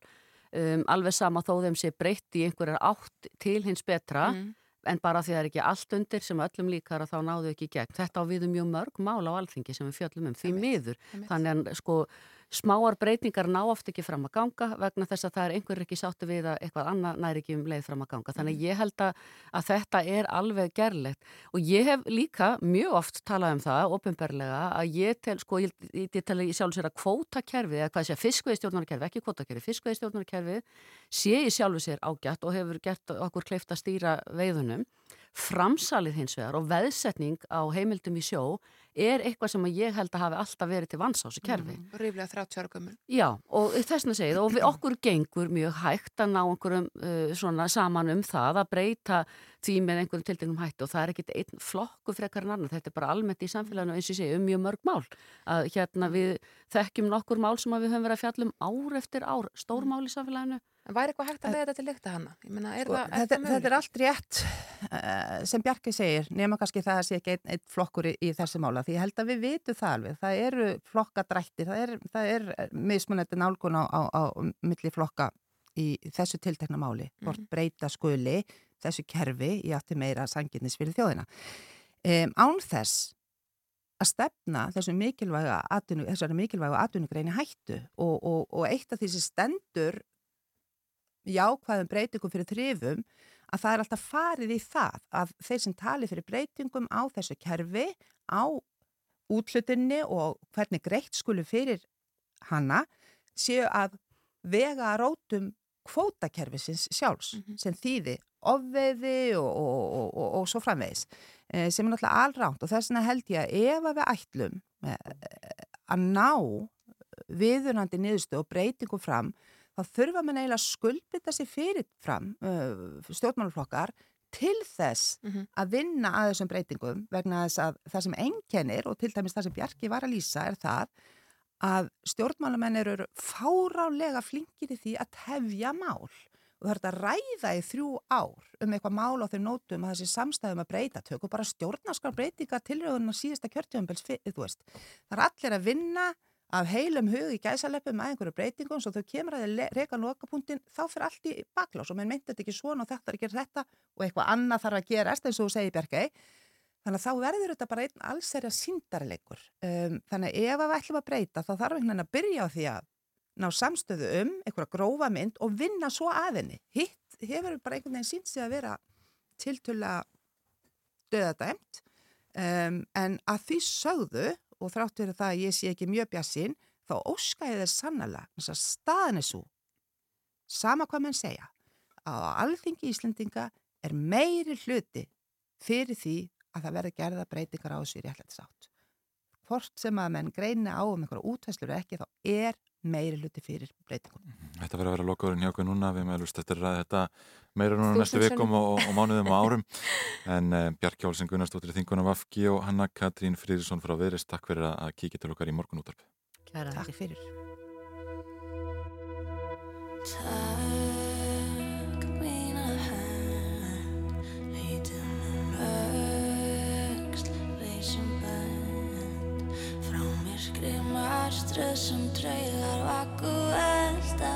um, alveg sama þó þeim sé breytt í einhverjar átt til hins betra mm. en bara því það er ekki allt undir sem öllum líkar að þá náðu ekki gegn. Þetta á við um mjög mörg mál á alþingi sem við fjöllum um því miður. Þannig að sko smáar breytingar ná oft ekki fram að ganga vegna þess að það er einhver ekki sáttu við að eitthvað annað næri ekki um leið fram að ganga. Þannig ég held að, að þetta er alveg gerlegt. Og ég hef líka mjög oft talað um það ofinberlega að ég tel, sko, ég, ég, ég tel sjálf sér að kvótakerfið, eða hvað sé, fiskveiðstjórnarkerfið, ekki kvótakerfið, fiskveiðstjórnarkerfið sé í sjálfu sér ágætt og hefur gert okkur kleift að stýra veiðunum framsalið hins vegar og veðsetning á heimildum í sjó er eitthvað sem ég held að hafi alltaf verið til vans á þessu kerfi. Mm, Ríflega 30 ára gömur. Já, og þessna segið og við okkur gengur mjög hægt að ná einhverjum uh, svona saman um það að breyta því með einhverjum tildingum hættu og það er ekkit einn flokku frekar en annar, þetta er bara almennt í samfélaginu eins og ég segi um mjög mörg mál að hérna við þekkjum nokkur mál sem við höfum verið að fjallum ár eftir ár, stór mál í samfélaginu En væri eitthvað hægt að leiða þetta til lykta hana? Meina, er sko, það, er þetta, þetta er allt rétt uh, sem Bjarki segir, nema kannski það að sé ekki einn ein flokkur í, í þessi mála því ég held að við vitum það alveg, það eru flokkadrættir, það er, það er mismunandi nálgun á, á, á milli flokka í þessu tiltekna máli, hvort mm. breyta skuli þessu kerfi í átti meira sanginnis fyrir þjóðina. Um, án þess að stefna þessu mikilvæga atvinnu, þessari mikilvæga atvinnugreini hættu og, og, og eitt af því sem stendur jákvæðum breytingum fyrir þrifum að það er alltaf farið í það að þeir sem tali fyrir breytingum á þessu kerfi, á útlutinni og hvernig greitt skulu fyrir hana séu að vega að rótum kvótakerfisins sjálfs sem þýði ofveiði og, og, og, og, og svo framvegis eh, sem er náttúrulega alránt og þess vegna held ég að ef að við ætlum eh, að ná viðunandi niðurstöð og breytingum fram þá þurfa mann eiginlega að skuldbytta sér fyrir fram uh, stjórnmáluflokkar til þess að vinna að þessum breytingum vegna þess að það sem einkennir og til dæmis það sem Bjarki var að lýsa er það að stjórnmálamenn eru fárálega flinkir í því að tefja mál. Og það er að ræða í þrjú ár um eitthvað mál á þeim nótum að þessi samstæðum að breyta tökum bara stjórnarskar breytinga tilröðun á síðasta kjörtjöfumbels, þú veist. Það er allir að vinna af heilum hug í gæsaleppum að einhverju breytingum svo þau kemur að þið reyka lokapunktin þá fyrir allt í baklás og menn myndi þetta ekki svona og þetta er ekki þetta og eitthvað annað þarf að gerast eins og þú segir Bjarkei þannig að þá verður þetta bara einn allserja síndarleikur um, þannig að ef við ætlum að breyta þá þarf einhvern veginn að byrja á því að ná samstöðu um einhverja grófa mynd og vinna svo aðinni hitt hefur bara einhvern veginn sínt sig að vera tiltöla döðadæmt um, en að því sögðu og þrátt fyrir það að ég sé ekki mjög bjassinn, þá óska ég þess sannlega, þess að staðan er svo, sama hvað menn segja, að á alþingi Íslendinga er meiri hluti fyrir því að það verði gerða breytingar á þessu í réttlættis átt. Hvort sem að menn greina á um einhverja útvæslur ekki, þá er meiri hluti fyrir breytingum. Þetta verður að vera lokaðurinn hjá okkur núna, við meðlust eftir að þetta meira núna Þúsund næstu vikum og, og mánuðum og árum en uh, Bjarki Álsson Gunnarsdóttir Þinguna Vafki og Hanna Katrín Frýðursson frá Viðrist, takk fyrir að, að kíkja til okkar í morgunúttarp. Kæra Takk fyrir. Marströð sem draugar vaku elda,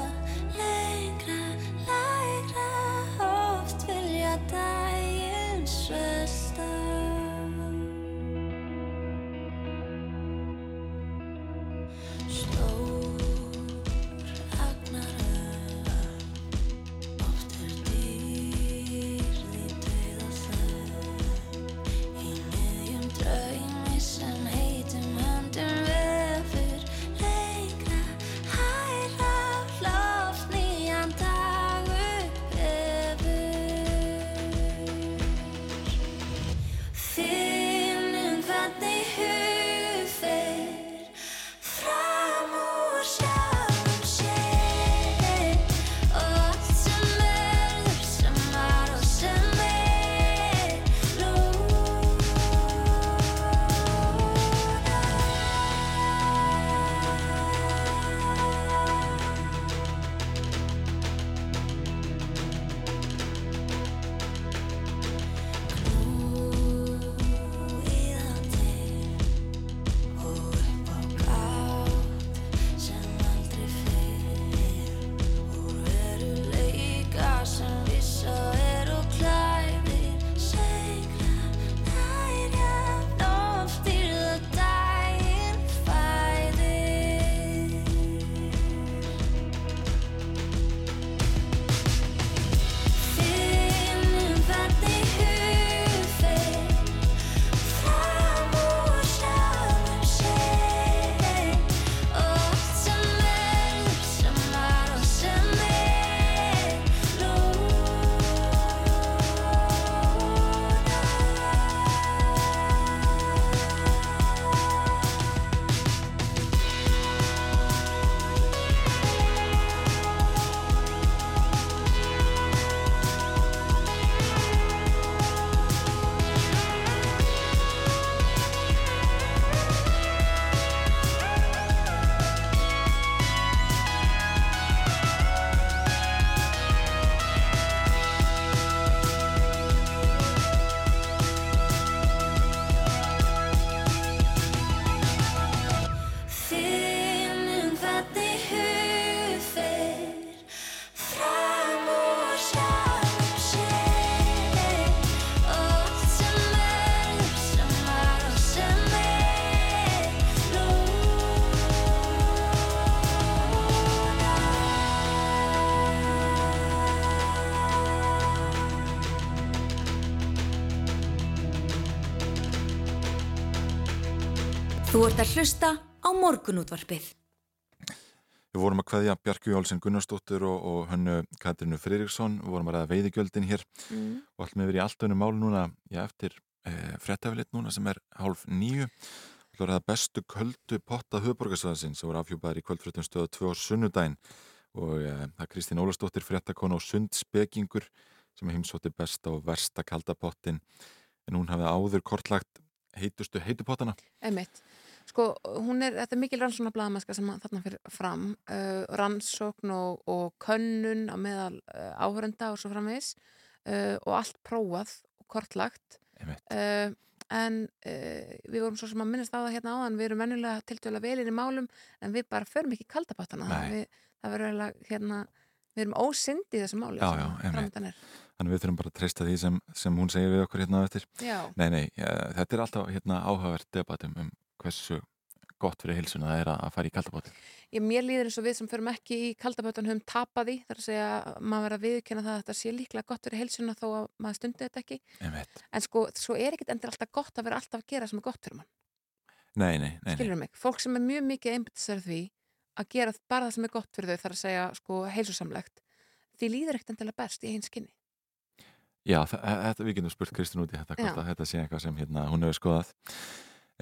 Þú ert að hlusta á morgunútvarpið. Við vorum að kveðja Bjarki Jólsen Gunnarsdóttur og, og hönnu Katrinu Friðriksson, við vorum að ræða veiðigjöldin hér Mm. og allt með verið í allt önnu mál núna, já, eftir e, frettafilitt núna sem er hálf nýju. Það er það bestu köldu potta höfborgarsvæðansinn sem voru afhjúpaðir í kvöldfréttum stöða 2 á sunnudaginn og e, það er Kristín Ólastóttir fréttakona og sundspekingur sem heimsótti besta og versta kalda pottin en hún hafði áður kortlagt heitustu heitupottana. Einmitt. Sko, hún er, þetta er mikil rannsóna blaðmennska sem þarna fyrir fram, uh, rannsókn og, og könnun á meðal uh, áhörenda og svo framvegis uh, og allt prófað og kortlagt. Uh, en uh, við vorum svo sem að minnast á það hérna áðan, við erum venjulega tiltölu vel inn í málum en við bara förum ekki kaldabattana. Það verður eiginlega, hérna, við erum ósyndi í þessu máli Já, sem framöndan er. Þannig við þurfum bara að treysta því sem, sem hún segir við okkur hérna á eftir. Já. Nei, nei, ja, þetta er alltaf hérna áhugavert debatum um hversu gott fyrir heilsuna það er að fara í kaldabóti. Ég, mér líður eins og við sem förum ekki í kaldabötan höfum tapað því, þar að segja að maður verður að viðkynna það að þetta sé líklega gott fyrir heilsuna þó að maður stundi þetta ekki. En sko, svo er ekkit endur alltaf gott að vera alltaf að gera sem er gott fyrir mann. Nei, nei, nei. nei. Skilur mig? Fólk sem er mjög mikið einbyttisar því að gera bara það sem er gott fyrir þau, þar að segja sko heilsusamlegt, því líður ekkit. Já, þa- e- þetta, við getum spurt Kristín út í þetta, hvort að þetta sé eitthvað sem hérna, hún hefur skoðað.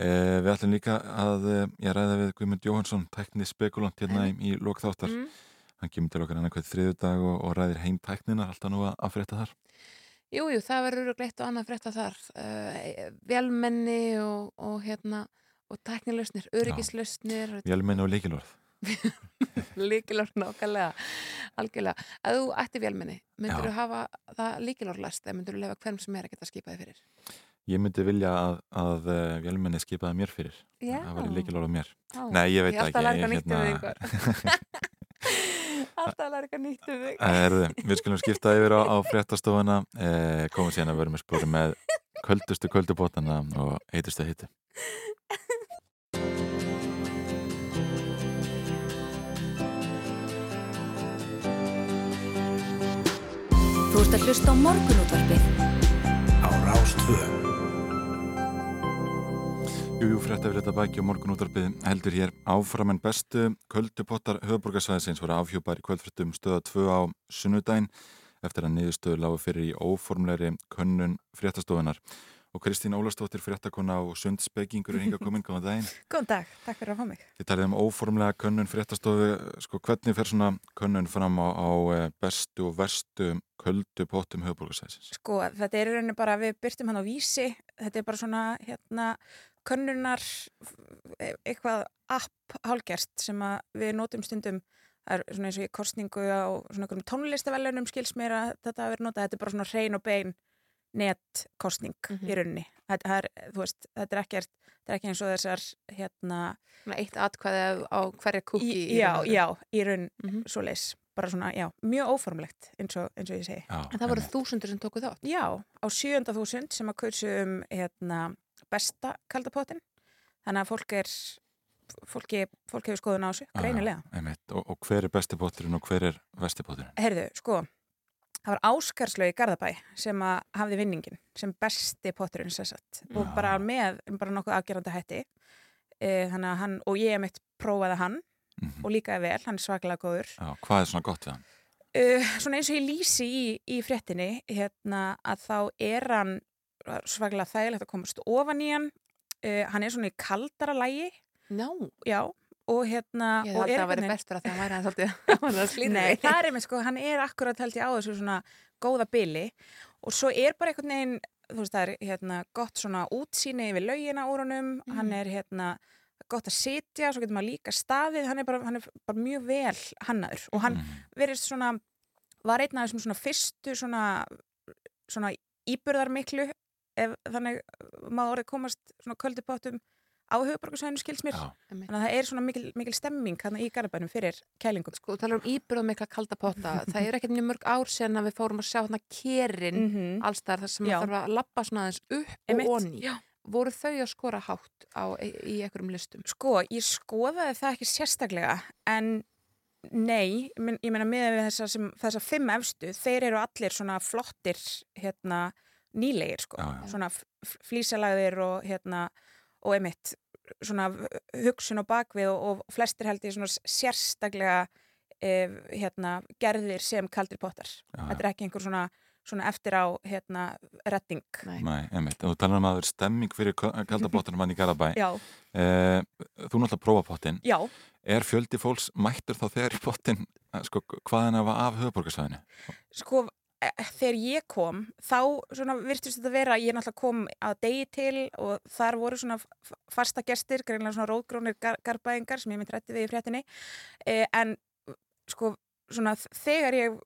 Eh, við ætlum líka að eh, ég ræða við Guðmund Jóhansson, tækni spekulant hérna í, í lokþáttar. Mm. Hann kemur til okkar annað þriðu dag og, og ræðir heim tæknina, alltaf nú að, frétta þar. Jú, jú, það verður gleitt og annað frétta þar. Uh, velmenni og, og hérna, og tæknilausnir, öryggislausnir, Vélmenni og líkilorð. líkilorð nákvæmlega, algjörlega. Að þú ætti vélmenni, myndur þú hafa það líkilorð lest eða myndur þú lefa hverjum sem er að geta skipaði fyrir? Ég myndi vilja að, að uh, vélmenni skipaði mér fyrir. Já. Það var líkilorð á mér. Á. Nei, ég veit Ég ekki. nýtt um hérna- Alltaf að læra eitthvað nýtt um þig. Erðu, við skulum skipta yfir á, á fréttastofuna eh, komum síðan að verum að spóra með köldustu köldubótana og heitustu hitti Þú ert að hlusta á morgunútvarpið. Á Rástvö. Jújú, fréttafrétta bæki og morgunúttarpið heldur hér áfram en bestu köldupottar höfuborgarsvæðisins voru afhjúpar í kvöldfréttum stöða 2 á sunnudaginn eftir að niðurstöðu lágu fyrir í óformleiri könnun fréttastofunar og Kristín Ólastóttir fréttakona og sundspekingur er hinga komin, góðan daginn. Góðan dag, takk fyrir að fá mig. Þið talið um óformlega könnun fréttastofu. Sko hvernig fer svona könnun fram á, á eh, bestu og verstu köldupottum höfuborgarsvæðisins Sko, þetta er í könnunar, e- eitthvað app hálgerst sem að við notum stundum, það er svona eins og í kostningu á svona einhverjum tónlistavelunum skils mér að þetta hafi verið notað, þetta er bara svona hrein og bein netkostning í rauninni. Þetta, það er, þú veist, þetta er ekkert, þetta er ekki eins og þessar, hérna... Svona eitt atkvæði á hverja kúki í Já, veru. já, í raun mm svoleiðis, bara svona, já, mjög óformlegt eins og, eins og ég segi. Já, En það voru þúsundur sem tóku þátt? Já, á sjönda þúsund sem að kausu um hérna, besta kaldapottin. Þannig að fólk er, fólki, fólk hefur skoðun á þessu, greinilega. Einmitt. Og, og hver er besti potturinn og hver er vesti potturinn? Herðu, sko, það var Áskarslaug í Garðabæ sem að hafði vinningin, sem besti potturinn sér satt. Og Já. bara með, bara nokkuð afgerandi hætti. E, hann, og ég mitt prófaði hann og líkaði vel, hann er svaklega góður. Já, hvað er svona gott við hann? Uh, svona eins og ég lýsi í, í fréttinni hérna, að þá er hann svaklega þægilegt að komast ofan í hann. Uh, hann er svona í kaldara lægi no. já og hérna Ég held að það væri bestur að það væri svolítið að slíta Nei, það er einmitt sko, hann er akkurat held ég á þessu svona góða bili. Og svo er bara einhvern veginn, þú veist það er hérna gott svona útsýni yfir laugina úr honum, Mm. hann er hérna gott að sitja, svo getur maður líka staðið. Hann er bara, hann er bara mjög vel hannaður. Og hann verið svona var einn af þessum svona fyrstu svona, svona íburðarmiklu ef þannig maður orðið komast svona köldupottum á höfuborgarsvæðinu skils mér. Þannig að það er svona mikil, mikil stemming í garabænum fyrir kælingum. Sko, þú talar um íbyrð og mikla kalda potta. Það er ekkert mjög mörg ár sen að við fórum að sjá þarna kerin mm Mhm. alls þar þar sem að þarf að lappa svona aðeins upp Einmitt, og onni já. voru þau að skora hátt á, í, í einhverjum listum? Sko, ég skoðaði það ekki sérstaklega en nei, ég men- ég meina með við þessar, sem, þessar fimm efstu, þeir eru allir svona flottir hérna nýlegir sko, Já, já. svona flísalagðir og hérna og einmitt svona hugsun á bakvið og, og flestir held ég svona sérstaklega eh, hérna, gerðir sem kaldir pottar. Já, Þetta er ekki einhver svona, svona eftir á hérna, redding. Nei, einmitt. Þú talar um að það er stemming fyrir kaldabottunum hann í Garabæ. Já. Eh, þú náttúrulega prófa pottin. Já. Er fjöldi fólks mættur þá þegar í pottin, eh, sko, hvaðan að var af höfuborgarsvæðinu? Sko, þegar ég kom, þá svona virtist þetta vera, ég náttúrulega kom að degi til og þar voru svona fasta gestir, greinlega svona rótgrónir gar garbæðingar sem ég mynd rætti við í fréttinni, eh, en sko, svona þegar ég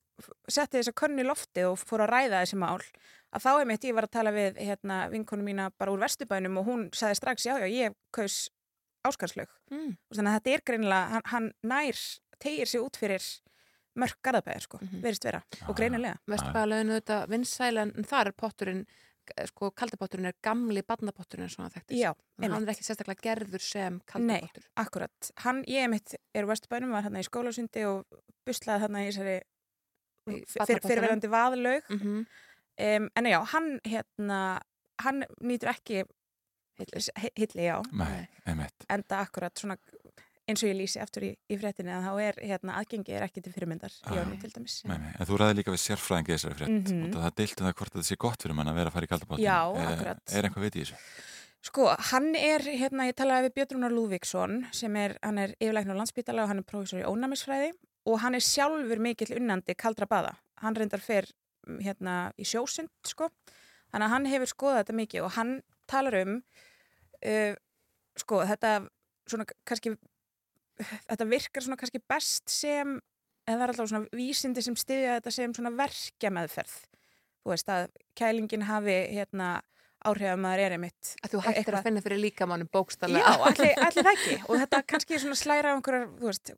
setti þessa könnu í lofti og fór að ræða þessi mál, að þá er mitt ég var að tala við hérna vinkonu mína bara úr vesturbænum og hún sagði strax, já, já, ég kaus áskarslaug. Mm. Og þannig að þetta er greinilega, hann, hann nær, tegir sig út fyrir mörk garðabæðir, sko, verist vera, og greinilega. Vestbæðalöginu þetta vinsæl en en þar er potturinn sko kaldapotturinn er gamli badnapotturinn svona þekktist. Já, En hann einmitt. er ekki sérstaklega gerður sem Nei, kaldapottur. akkurat. Hann, ég mitt er úr Vesturbænum, var hérna í skólasundi og buslaði hérna í þessari fyr, fyrirverandi vaðlaug. Mhm. um, en já, hann hérna, hann nýtur ekki hilli, hilli já. Nei, einmitt. Enda akkurat svona eins og ég lýsi aftur í, í fréttinni að þá er hérna aðgengi er ekki til fyrirmyndar í Ah. honum til dæmis. Nei, nei. En þú ræði líka við sérfræðingi í þessari frétt Mhm. og það deilti það hvort þetta sé gott fyrir mann að vera að fara í kaldabottin. Já, akkurat. Er einhvað veit í þessu? Sko, hann er, hérna, ég talaði við Björn Rúnar Lúvíksson sem er, hann er yfirlæknir á landsbítala og hann er prófessor í ónæmisfræði og hann er sjálfur mikill unnandi kaldra baða. Hann reyndar fer mm, hérna í sjósund, sko. Þannig að hann hefur skoðað þetta mikið og hann talar um, uh, sko, þetta svona kannski, þetta virkar svona kannski best sem, eða það er alltaf svona vísindi sem styðja þetta sem svona verkjameðferð. Þú veist að kælingin hafi, hérna, áhrif að maður er einmitt. Að þú hættir að finna fyrir líkamannum bókstallega. Já, allir, allir ekki og þetta kannski svona slæra á einhverjar, þú veist,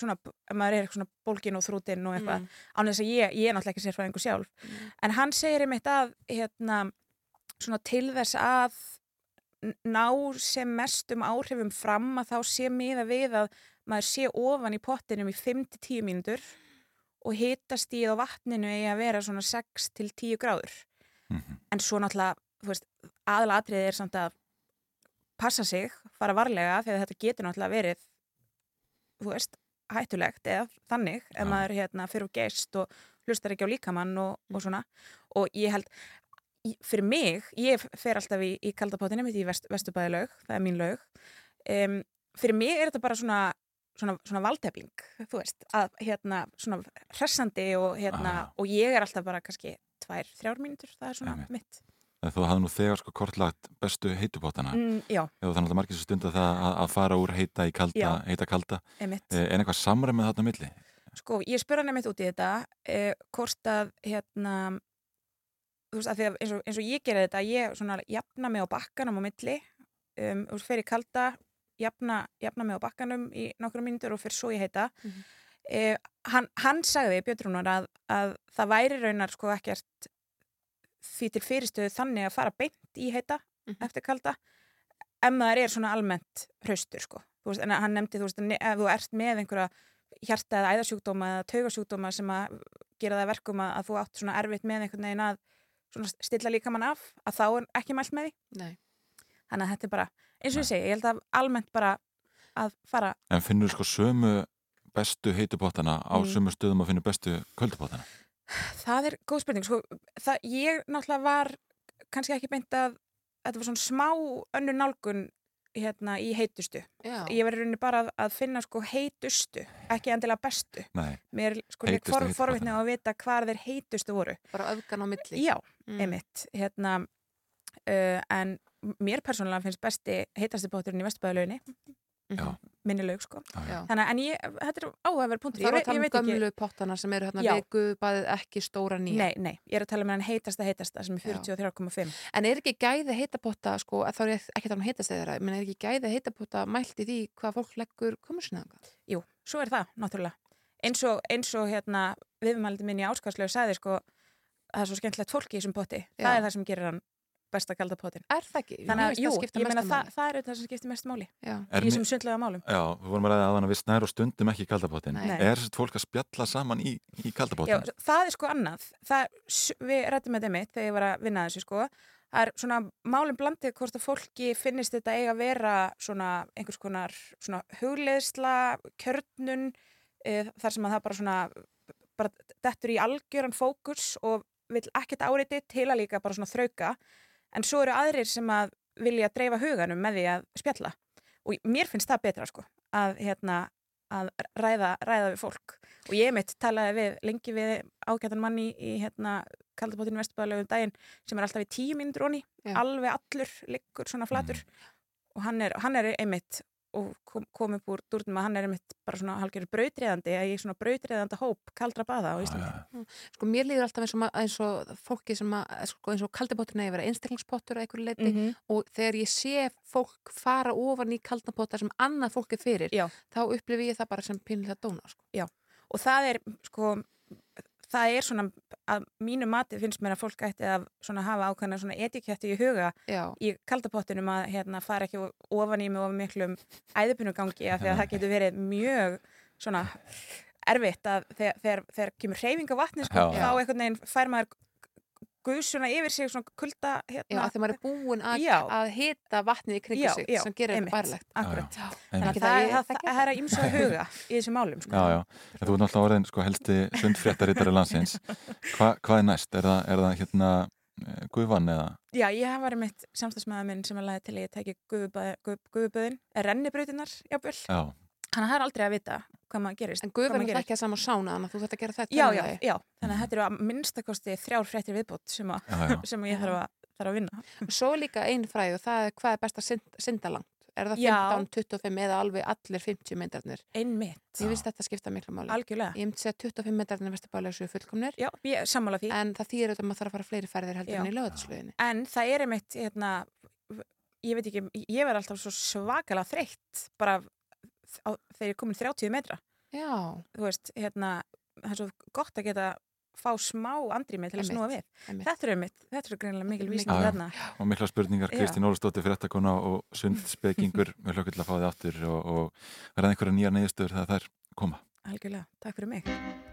svona, maður er svona bólgin og þrútin og eitthvað, Mm. án þess að ég, ég er náttúrulega ekki sérfræðingur sjálf, en hann segir einmitt að, hérna, svona til þess að ná sem mestum áhrifum fram að þá sé miða við að maður sé ofan í pottinum í 5-10 mínútur og hitastíð á vatninu eigi að vera svona 6-10 gráður. En svo náttúrulega, þú veist, aðalatriðið er samt að passa sig, fara varlega þegar þetta getur náttúrulega verið þú veist, hættulegt eða þannig, ef maður hérna fyrir úr geist og hlustar ekki á líkamann og, og svona, og ég held í- fyrir mig, ég fer alltaf í, í kaldapotinu mitt í vest, vestubæði laug það er mín laug um, fyrir mig er þetta bara svona svona, svona valdefling, þú veist að hérna, svona hressandi og hérna, og ég er alltaf bara kannski tvær, þrjár mínútur, það er svona mitt Þegar þú hafði nú þegar sko kortlagt bestu heitubótana. Mm, já. Þannig að margir sem stunda það að, að fara úr heita í kalda, Já. heita kalda. Einmitt. Eh, Er eitthvað samræmið þarna milli? Sko, ég spurði hann einmitt út í þetta eh, hvort að hérna veist, að eins og, eins og ég gerði þetta ég svona jafna mig á bakkanum á milli um, og fer í kalda jafna, jafna mig á bakkanum í nokkrum mínútur og fyrir svo ég heita. Eh, hann, hann sagði, Björn Rúnar að, að það væri raunar sko ekkert því til fyrirstöðu þannig að fara beint í heita eftir kalda ef maður er svona almennt hraustur sko. Þú veist, en hann nefndi þú veist, ef þú ert með einhverja hjarta eða æðasjúkdóma eða taugasjúkdóma sem að gera það að verkum að, að þú átt svona erfitt með einhvern veginn að svona stilla líkamann af að þá er ekki mælt með því Nei. þannig að þetta er bara, eins og ég segi, ég held að almennt bara að fara En finnur sko sömu bestu heitubótana á Mm. sömu stöðum að finna bestu köldubótana? Það er góð spurning, sko, það, ég náttúrulega var kannski ekki beint að þetta var svona smá önnur nálgun hérna í heitustu. Já. Ég var í rauninni bara að, að finna sko heitustu, ekki endilega bestu. Nei. Mér sko Heitustu for, heitustu forvitni á að vita hvar þeir heitustu voru. Bara öfgan á milli. Já, Mm. einmitt. Hérna, uh, en mér persónulega finnst besti heitasti bóturinn í Vesturbæðalauginni. Já. Minni laug, sko. Já. Þannig, að- en ég, þetta er áhugaverð punktur. Það er Ég að tala ég um veit ekki- gömlu pottana sem eru hérna Já. viku, bæðið ekki stóra nýja. Nei, nei, ég er að tala um hann heitasta heitasta sem er Já. 43,5. En er ekki gæði heitapotta, sko, þá er ég ekki að tala um heitast þeirra, menn er ekki gæði heitapotta mælt í því hvað fólk leggur komursinu þangað? Jú, svo er það, náttúrulega. Eins og, eins og hérna, viðmældi minn í áskastlegu sagði, sko, það er svo skemmtilegt fólk í þessum potti. Já. Það er það sem gerir hann besta kalda pottin. Er það ekki? Þannig að, jú, ég meina, það, það er það sem skiptir mest máli. Já. Í þessum sundlega málum. Já, við vorum að ræða aðan að við snær og stundum ekki í kaldabótin. Nei. Er þess fólk að spjalla saman í, í Já, kaldabótin? það er sko annað. Það, s- við rættum með þetta mitt þegar ég var að vinna að þessu, sko, það er svona málum blandið hvort að fólki finnist þetta eiga að vera svona einhvers konar svona hugleðsla, kjörnun e, þar sem að það bara svona bara dettur í algjöran fókus og vil ekkert áreiti til að líka bara svona þrauka en svo eru aðrir sem að vilja dreifa huganum með því að spjalla. Og mér finnst það betra sko að hérna að ræða, ræða við fólk. Og ég mitt talaði við lengi við ágætan manni í hérna kaldabóttinu Vesturbæðalögum daginn sem er alltaf í onni, Já. alveg allur liggur svona flatur. Og hann er, hann er einmitt og kom, kom upp úr dúrnum að hann er einmitt bara svona halgjörður brautreðandi eða í svona brautreðanda hóp kaldra baða á Íslandi Sko mér líður alltaf eins og, eins og fólki sem að, sko, eins og kaldibótturinn eigi að vera einstaklingspottur að einhverju leiti Mhm. og þegar ég sé fólk fara ofan í kaldapotta sem annað fólk er fyrir, Já. þá upplifi ég það bara sem pínlega dóna. Sko. Já, og það er sko, það er svona að mínu mati finnst mér að fólk ætti að svona hafa ákveðna svona etikettu í huga Já. í kaldapottinum að hérna fara ekki ofan í með of miklum æðupunugangi af því að það getur verið mjög svona erfitt að þegar, þegar, þegar kemur hreyfing á vatni sko, þá einhvern veginn fær maður guðsuna yfir sig svona kulda Já, hérna, þegar maður er búin að, Já. að hita vatnið í kringu Já, sig já, sem gerir þetta. Já, Þannig að það, er að ýmsa að huga í þessum málum sko. Já, já, en þú ert náttúrulega orðin sko helsti sundfréttarittari landsins Hva, hvað er næst? Er það, er það hérna eh, gufan eða? Já, ég hafa verið mitt samstagsmaður minn sem að laði til að ég teki gufuböðin, rennibrautinnar, jábel. Já, Þannig að það er aldrei að vita hvað maður gerist. En er gerir. ekki að sama sána, þannig að þú að gera þetta. Já, já, já. Þannig að þetta eru að minnstakosti þrjár fréttir viðbót sem, að, Já, já. sem ég þarf að, þarf að vinna. Svo líka einn fræði og það er hvað er best að synd, synda langt. Er það Já. 15, 25 eða alveg allir 50 myndarnir? Einmitt. Ég finnst þetta skipta miklu máli. Algjörlega. Ég myndi segja að 25 myndarnir vesturbálega séu fullkomnir. Já, ég sammála því. En það þýr auðvitað að maður þarf að fara fleiri ferðir heldur Já. en í lögatislöginni. En það er einmitt, hérna, ég veit ekki, ég verð alltaf svo svakalega þreytt bara á, þegar ég er komin 30 metra. Já. Þú veist, hérna, það er svo gott að geta fá smá andrými til að snúa við. einmitt. Þetta er einmitt, þetta er greinilega mikil já. þarna. og mikla spurningar. Kristín Ólafsdóttir fréttakona og sundspekingur við hlökkum til að fá þið aftur og, og verða einhverja nýjar neyðstöður þegar þær koma Algjörlega, takk fyrir mig.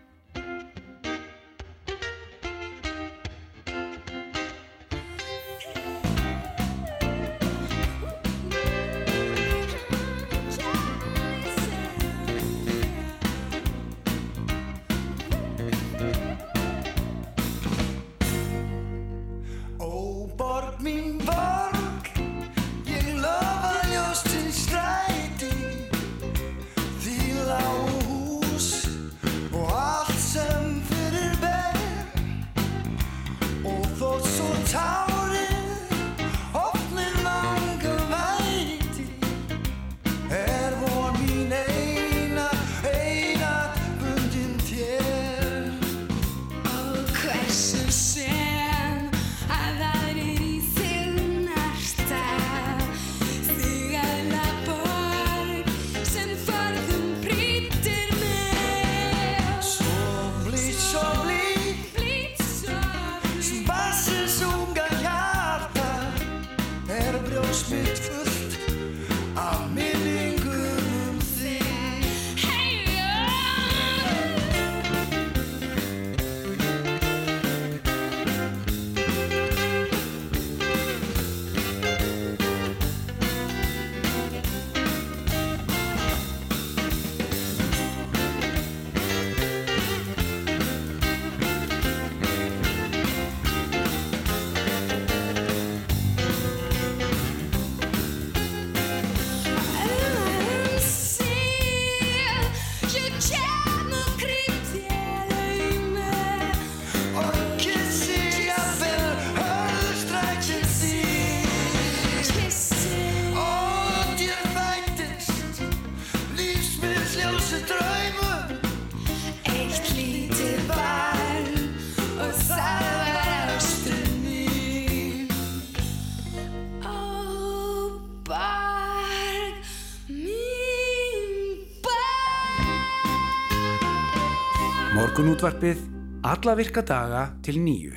Morgunútvarpið alla virka daga til nýju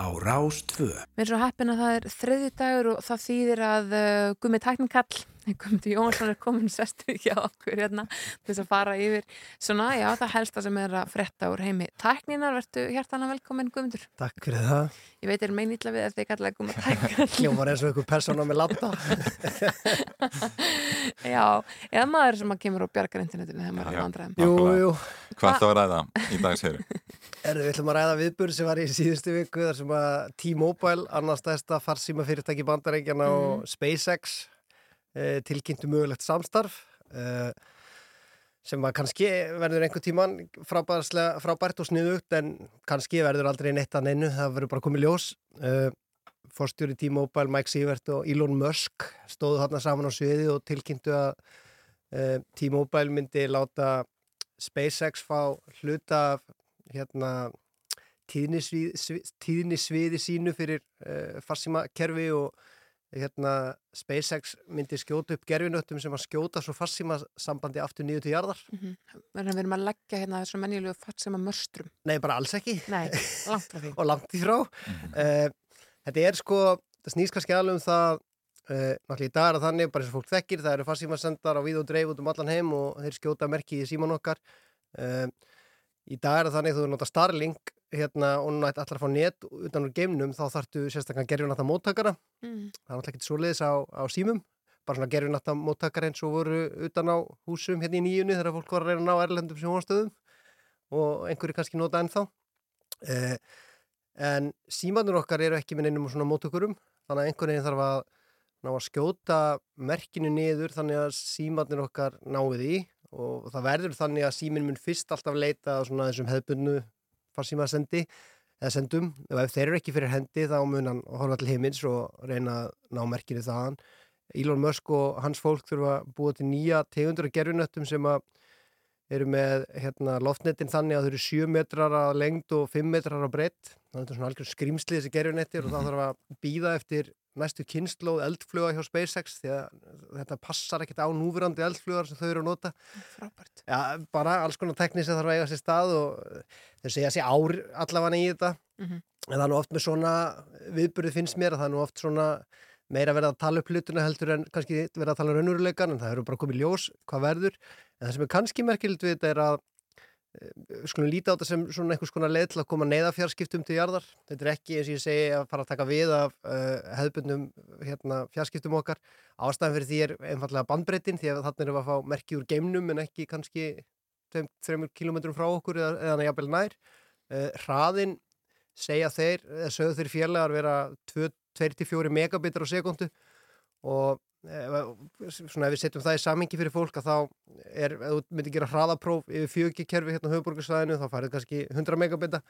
á Rás 2. Mér er svo heppin að það er þriði dagur og það þýðir að uh, Gummi Tækninkall, Gummi Jónsson er komin sestu hjá okkur hérna til þess að fara yfir svona, já, það helsta sem er að fretta úr heimi tækninar, verðu hjertanlega velkomin Gummundur. Takk fyrir það. Ég veit er mein illa við eftir ég kallaði Gummi Tækninkall. Hljómar eins og einhver persóna með latta. já, eða maður sem að kemur og bjargar internetinu þegar maður er að vandræðum. Jú, jú. Hvað ætlaðu að ræða í dag, segir Erðu, við ætlum að ræða viðbörn sem var í síðustu viku þar sem að T-Mobile, annars stærsta farsíma fyrirtæki bandarækjana Mhm. og SpaceX tilkynntu mögulegt samstarf e, sem að kannski verður einhver tíman frábært og sniðugt en kannski verður aldrei neitt að neinu, það verður bara komið ljós. E, Forstjóri T-Mobile, Mike Sievert og Elon Musk stóðu þarna saman á sviði og tilkynntu að T-Mobile myndi láta SpaceX fá hluta af hérna tíðnisviði, sínu fyrir farsímakerfi og hérna SpaceX myndi skjóta upp gerfinöttum sem að skjóta svo farsíma sambandi aftur nýju til jarðar. Mm -hmm. Við erum að leggja hérna þessu sem að möstrum. Nei, bara alls ekki. Nei, langt frá því. og langt í frá. uh, þetta er sko, það snýst kannski alveg um það Uh, náttúrulega í dag er það þannig, bara eins og fólk þekkir það eru farsímasendar á víð og dreif út um allan heim og þeir skjóta merki í síman okkar uh, í dag er það þannig þú nota Starlink hérna og núna ætti allar að fá net utan úr geimnum þá þartu sérstaklega gerfinata móttakara Mm. það er náttúrulega ekkert svoleiðis á, á símum bara svona gerfinata móttakara eins og voru utan á húsum hérna í nýjunni þegar fólk var að reyna að ná erlendum sjónastöðum og einhverju kannski nota ennþá. Uh, en símanur okkar eru ekki með neinum svona móttökurum þannig að einhvern veginn þarf að ná að skjóta merkinu niður þannig að símannir okkar náið í og það verður þannig að síminn mun fyrst alltaf leita að svona þessum hefðbunnu farsímasendi eða sendum. Og ef þeir eru ekki fyrir hendi þá mun hann horfa til heimins og reyna að ná merkinu þaðan. Elon Musk og hans fólk þurfa að búa til nýja tegundur af gerfinöttum sem að eru með hérna, loftnetin þannig að þau eru 7 metrar að lengd og 5 metrar að breytt þannig að þetta er svona algjör skrýmsli þessi gerfinettir og þá þarf að býða eftir næstu kynnslóð eldfluga hjá SpaceX því að þetta passar ekkert á núverandi eldflugar sem þau eru að nota Frábært. Já, bara alls konar tekni sem þarf að eiga sér stað og þau segja sér ár allavega í þetta Mhm. en það er nú oft með svona viðbyrði finnst mér að það er nú oft svona meira verið að tala upp hlutuna heldur en kannski verið að tala um raunveruleikan en það eru bara komið ljós hvað verður en það sem er kannski merkild við þetta er að skulum líta á þetta sem svona einhvers konar leið til að koma neyðafjarskiptum til jarðar. Þetta er ekki eins og ég segi að fara að taka við af uh, hefðbundum hérna, fjarskiptum okkar. Ástæðan fyrir því er einfallega bandbreytin því að þarna erum við að fá merki úr geimnum en ekki kannski 3 kilometrum frá okkur eða, eða jafnvel nær. Uh, hraðin segja þeir, sögðu þeir félagar vera 2-4 megabitar á sekundu og svona ef við setjum það í samingi fyrir fólk að þá er, ef þú myndir gera hraðapróf yfir 4G-kerfi hérna á höfuborgarsvæðinu þá farið kannski 100 megabita.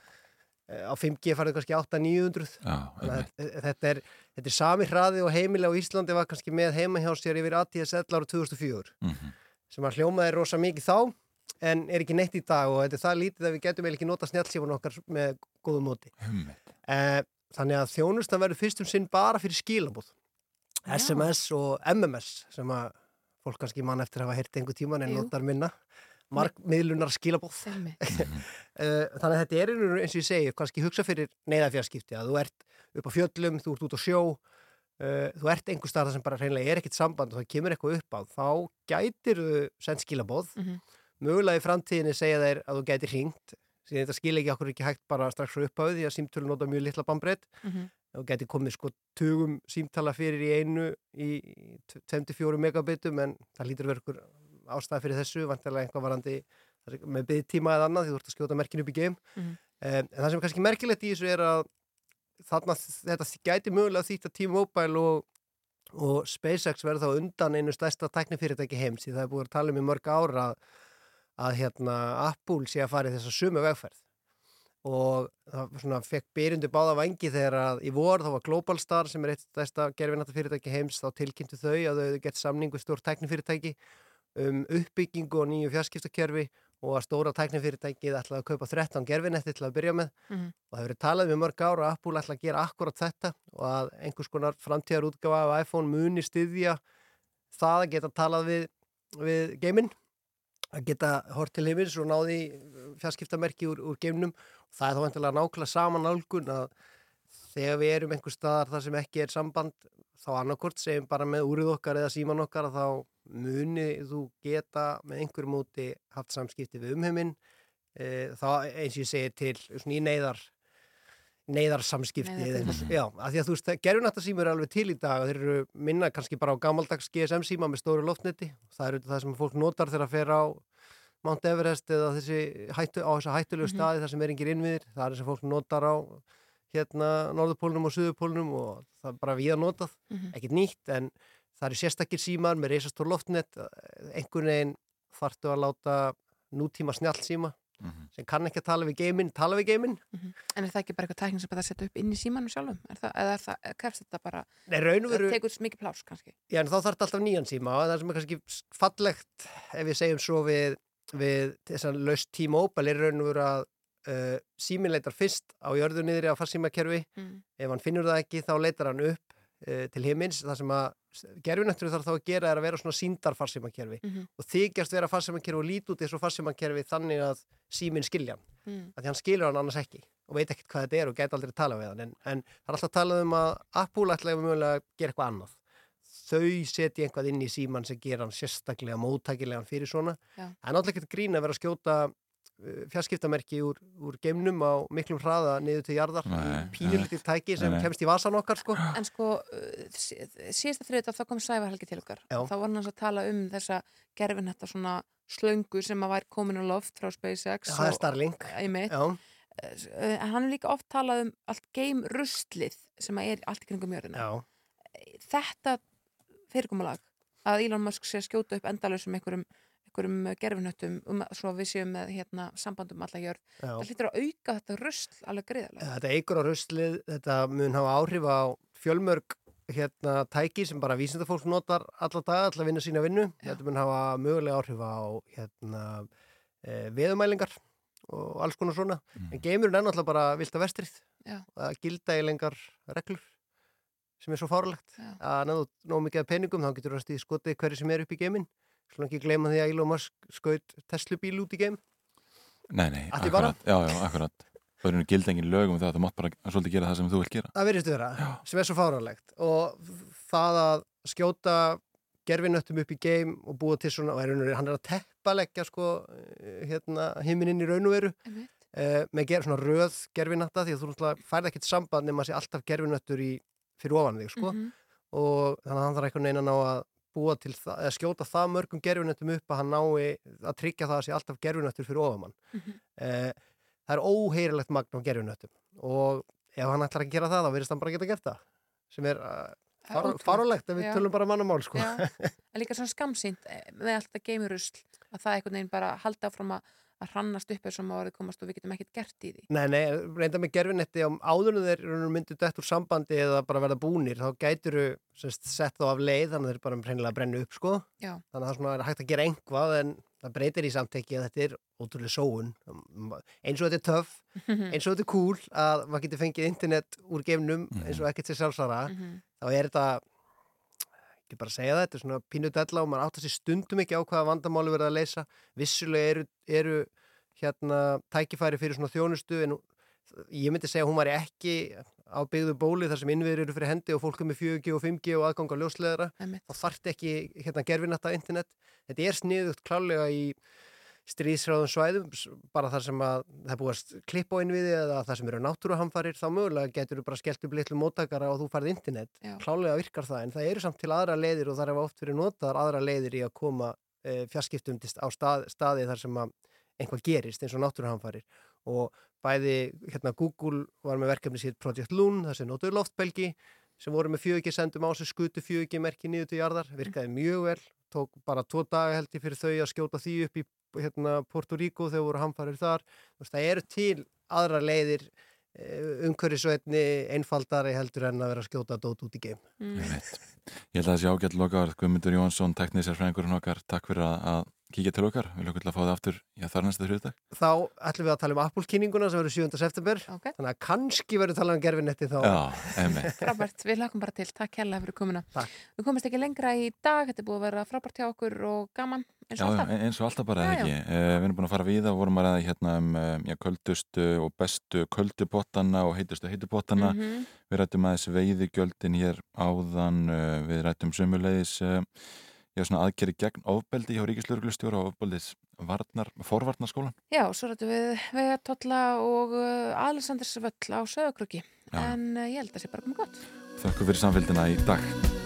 Eh, á 5G farið kannski 8-900 þetta er, þetta er sami hraði og heimili á Íslandi var kannski með heima hjá sér yfir ATSL ára 2004 Mhm. sem að hljómaði rosa mikið þá en er ekki neitt í dag og þetta er það lítið að við getum eiginlega ekki nota snjálfsífun okkar með góðu móti. Eh, þannig að þjónustan verður fyrst um sinn bara fyrir skilabóð SMS og MMS sem að fólk kannski mann eftir að hafa heyrt einhver tíman en Jú. notar minna. Markmiðlunar skilabóð þannig að þetta er eins og ég segi kannski hugsa fyrir neyðafjarskipti að þú ert upp á fjöllum, þú ert út á sjó uh, þú ert einhver starf sem bara reynilega er ekkit samband og það kemur eitthvað upp á þá gætir þú send skilabóð Mhm. mögulega í framtíðinni segja þeir að þú gætir hringt. Síðan þetta skil ekki okkur ekki hægt bara strax frá uppáðu því að símtölu nota mjög litla bambreytt Mhm. Þú gæti komið sko tugum símtala fyrir í einu í 24 megabitum en það lítur verið ykkur ástæði fyrir þessu vantilega einhvað varandi með byggtíma eða annað því þú ert að skjóta merkinu upp í geim Mhm. en það sem er kannski merkilegt í þessu er að þarna þetta gæti mögulega þýtt að T-Mobile og, og SpaceX verður þá undan einu stærsta tæknifyrirtæki heims því það er búið að tala um í mörg ára að, að hérna, Apple sé að fara í þessa sumu vegferð og það svona fekk byrjundu báða vangi þegar að í vor þá var Global Star sem er eitt stærsta gerfinata fyrirtæki heims þá tilkynntu þau að þau hefðu gett samning við stór tæknifyrirtæki um uppbyggingu og nýju fjarskiptakerfi og að stóra tæknifyrirtækið ætlaði að kaupa 13 gerfinetti til að byrja með Mhm. og það hefur talað við mörg ára að Apple ætla að gera akkurat þetta og að einhvers konar framtíðar útgáfa af iPhone muni styðja það að geta talað við, við geiminn að geta hort til heimins og náði fjarskiptamerki úr, úr geimnum. Það er þá vantilega nákvæmlega saman nálgun að þegar við erum einhver staðar þar sem ekki er samband þá annarkort segjum bara með úrið okkar eða síman okkar að þá muni þú geta með einhverjum móti haft samskipti við umheiminn. E, þá eins og ég segi til í neyðar neyðarsamskipti já, af því að þú veist, gerfinættasímur er alveg til í dag og þeir eru minna kannski bara á gamaldags GSM síma með stóru loftneti. Það er auðvitað það sem fólk notar þegar að fer á Mount Everest eða þessi hættu, á þessa hættulegu Mhm. staði þar sem er engin innviðir, það er það sem fólk notar á hérna Norðupólnum og Suðupólnum og það er bara við að notað. Mhm. ekkert nýtt en það eru sérstakir símar með reisastór loftnet. Einhvern veginn þarftu að láta nútíma snjallsíma sem kann ekki að tala við geiminn, tala við geiminn En er það ekki bara eitthvað tækning sem bara að setja upp inn í símanum sjálfum? Er það, eða er það, krefst þetta bara, Nei, raun og veru- það tekur mikið plás kannski? Já, en þá þarf þetta alltaf nýjan síma og það sem er kannski fallegt ef við segjum svo við, við þessan laust T-Mobile er raun og veru að uh, síminn leitar fyrst á jörðu niðri á farsímakerfi Mm. ef hann finnur það ekki þá leitar hann upp uh, til himins það sem að gerfinættur þarf þá að gera er að vera svona síndar farsímakerfi Mhm. og þykjast vera farsímakerfi og lít út eins og farsímakerfi þannig að síminn skilja hann Mm. að því hann skilur hann annars ekki og veit ekkert hvað þetta er og gæti aldrei tala við hann en, en það er alltaf talað um að mögulega að gera eitthvað annað þau setja eitthvað inn í síman sem gera hann sérstaklega móttækilegan fyrir svona Já. er náttúrulega ekkert grín að vera að skjóta fjarskiptamerki úr, úr geimnum á miklum hraða niður til jarðar Nei, pínulítið tæki sem Nei, kemst í vasan okkar sko En sko, sí- síðasta þriðdag þá kom Sævar Helgi til okkar Já. þá var hann að tala um þessa gerfin þetta svona slöngu sem að væri komin á loft frá SpaceX það er og- Starlink. Eh, en hann er líka oft talað um allt geim rustlið sem að er allt í kringum jörðina Já. þetta fyrirkomulag að Elon Musk sé að skjóta upp endalausum einhverjum, einhverjum gerfinöttum um, svo við séum með hérna, sambandum alla jörð Já. það hlýtur að auka þetta rusl alveg greiðarlega Þetta eigur á ruslið, þetta mun hafa áhrif á fjölmörg hérna tæki sem bara vísindafólk notar alla daga til að vinna sína vinnu. Þetta mun hafa mögulega áhrif á hérna e, veðumælingar og alls konar svona. En geimurinn er náttúrulega bara vilt að vestrið. Já. Það gilda í lengar reglur sem er svo fárlegt. Já. Að náðu nóg mikið af peningum þá getur það stíð skotið hverju sem er upp í geiminn. Svo ekki gleyma því að Elon Musk skaut Tesla bíl út í geim. Nei, nei, akkurat, já, já, akkurat. Það er gild engin lögum það að þú mátt bara svolítið gera það sem þú vilt gera. Það verðist vera, sem er svo fáránlegt. Og það að skjóta gerfinöttum upp í geim og búa til svona, og er, raun og veru- hann er að teppalegja sko, eh, hérna, himinin í raun og veru. Uh, með ger, svona röð gerfinötta því að þú náttúrulega færð ekkert samband nema að sé alltaf gerfinöttur í, fyrir ofan þig sko. Mhm. og þannig að hann þarf einhvern veginn að ná að búa til það, eða skjóta það mörgum gerfinöttum upp að hann nái að tryggja það að sé alltaf gerfinöttur fyrir ofan mann Mhm. Eh, það er óheirilegt magn á gerfinöttum og ef hann ætlar að gera það þá verðist hann bara geta gert það sem er uh, far, farulegt ef við Já. tölum bara mannamál sko. En líka svona skamsýnt eh, með allt að geimurusl að það einhvern veginn bara halda áfram að, að hrannast upp eins og maður komast og við getum ekkert gert í því Nei, nei, reynda með gerfinetti á áðurinn þeir myndu dett úr sambandi eða bara verða búnir, þá gætur þú sett þá af leið, þannig að þeir bara reynilega brenna upp sko, Já. þannig að það er hægt að gera einhvað en það breytir í samteki að þetta er ótrúlega sóun eins og þetta er töff, eins og þetta er cool að maður getur fengið internet úr geimnum eins og ekkert sér sjálfsara Mhm. þá er þetta ekki bara að segja það, þetta er svona pínu della og maður átt að sé stundum ekki á hvaða vandamáli verða að leysa. Vissulega eru, eru hérna tækifæri fyrir svona þjónustu en ég myndi segja að hún var ekki á byggðu bóli þar sem innviður eru fyrir hendi og fólk er með 4G og 5G og aðgang á ljósleðara þá þarf ekki hérna gerfinata internet. Þetta er sniðugt klálega í stríðsráðum svæðum bara þar sem að það er búið að klippa á innviði eða þar sem eru náttúruhamfarir þá mögulega getur þú bara skellt upp litlu móttakara og þú farið internet Já. klálega virkar það en það eru samt til aðra leiðir og það er oft fyrir notaðar aðra leiðir í að koma e, fjarskiptum á stað, staði þar sem að einhvað gerist eins og náttúruhamfarir og bæði hérna Google var með verkefni sitt Project Loon þar sem notuðu loftbelgi sem voru með 4G sendum á sig skutu 4G merki niður til jarðar, virkaði mjög vel tók bara tvo daga held ég fyrir þau að skjóta því upp í hérna, Porto Rico þegar voru hamfarir þar. Veist, það eru til aðra leiðir umhverfisveitni einfaldari heldur en að vera að skjóta dót út í geim. Mm. Ég held að það sé ágætt lokaður Guðmundur Jónsson, teknísar fræðingurinn okkar Takk fyrir að, að kíkja til okkar, við lókum til að fá það aftur já, þar næsta þrjóðdag. Þá ætlum við að tala um Apple-kynninguna sem verður 7. september okay. þannig að kannski verður talað um gerfinetti þá Já. Frábært, við lakum bara til, takk hella fyrir komuna Takk. Við komumst ekki lengra í dag, þetta er búið að vera frábært hjá okkur og gaman eins Já, og já, alltaf eins og alltaf bara, Já, eða ekki. Uh, við erum búin að fara við og vorum að ræða hérna um uh, já, köldustu og bestu köldubottana og heitustu heitubottana. Mhm. Við rættum aðeins veiðigjöldin hér áðan, uh, við rættum sömulegis uh, já, svona aðgeri gegn ofbeldi hjá Ríkislauruglustjóra og ofbeldis varnar, forvarnarskólan. Já, svo rættum við Vegatotla og uh, Alessandrs völl á Söðakröki en uh, ég held að það sé bara komið gott Þakku fyrir samfélgina í dag.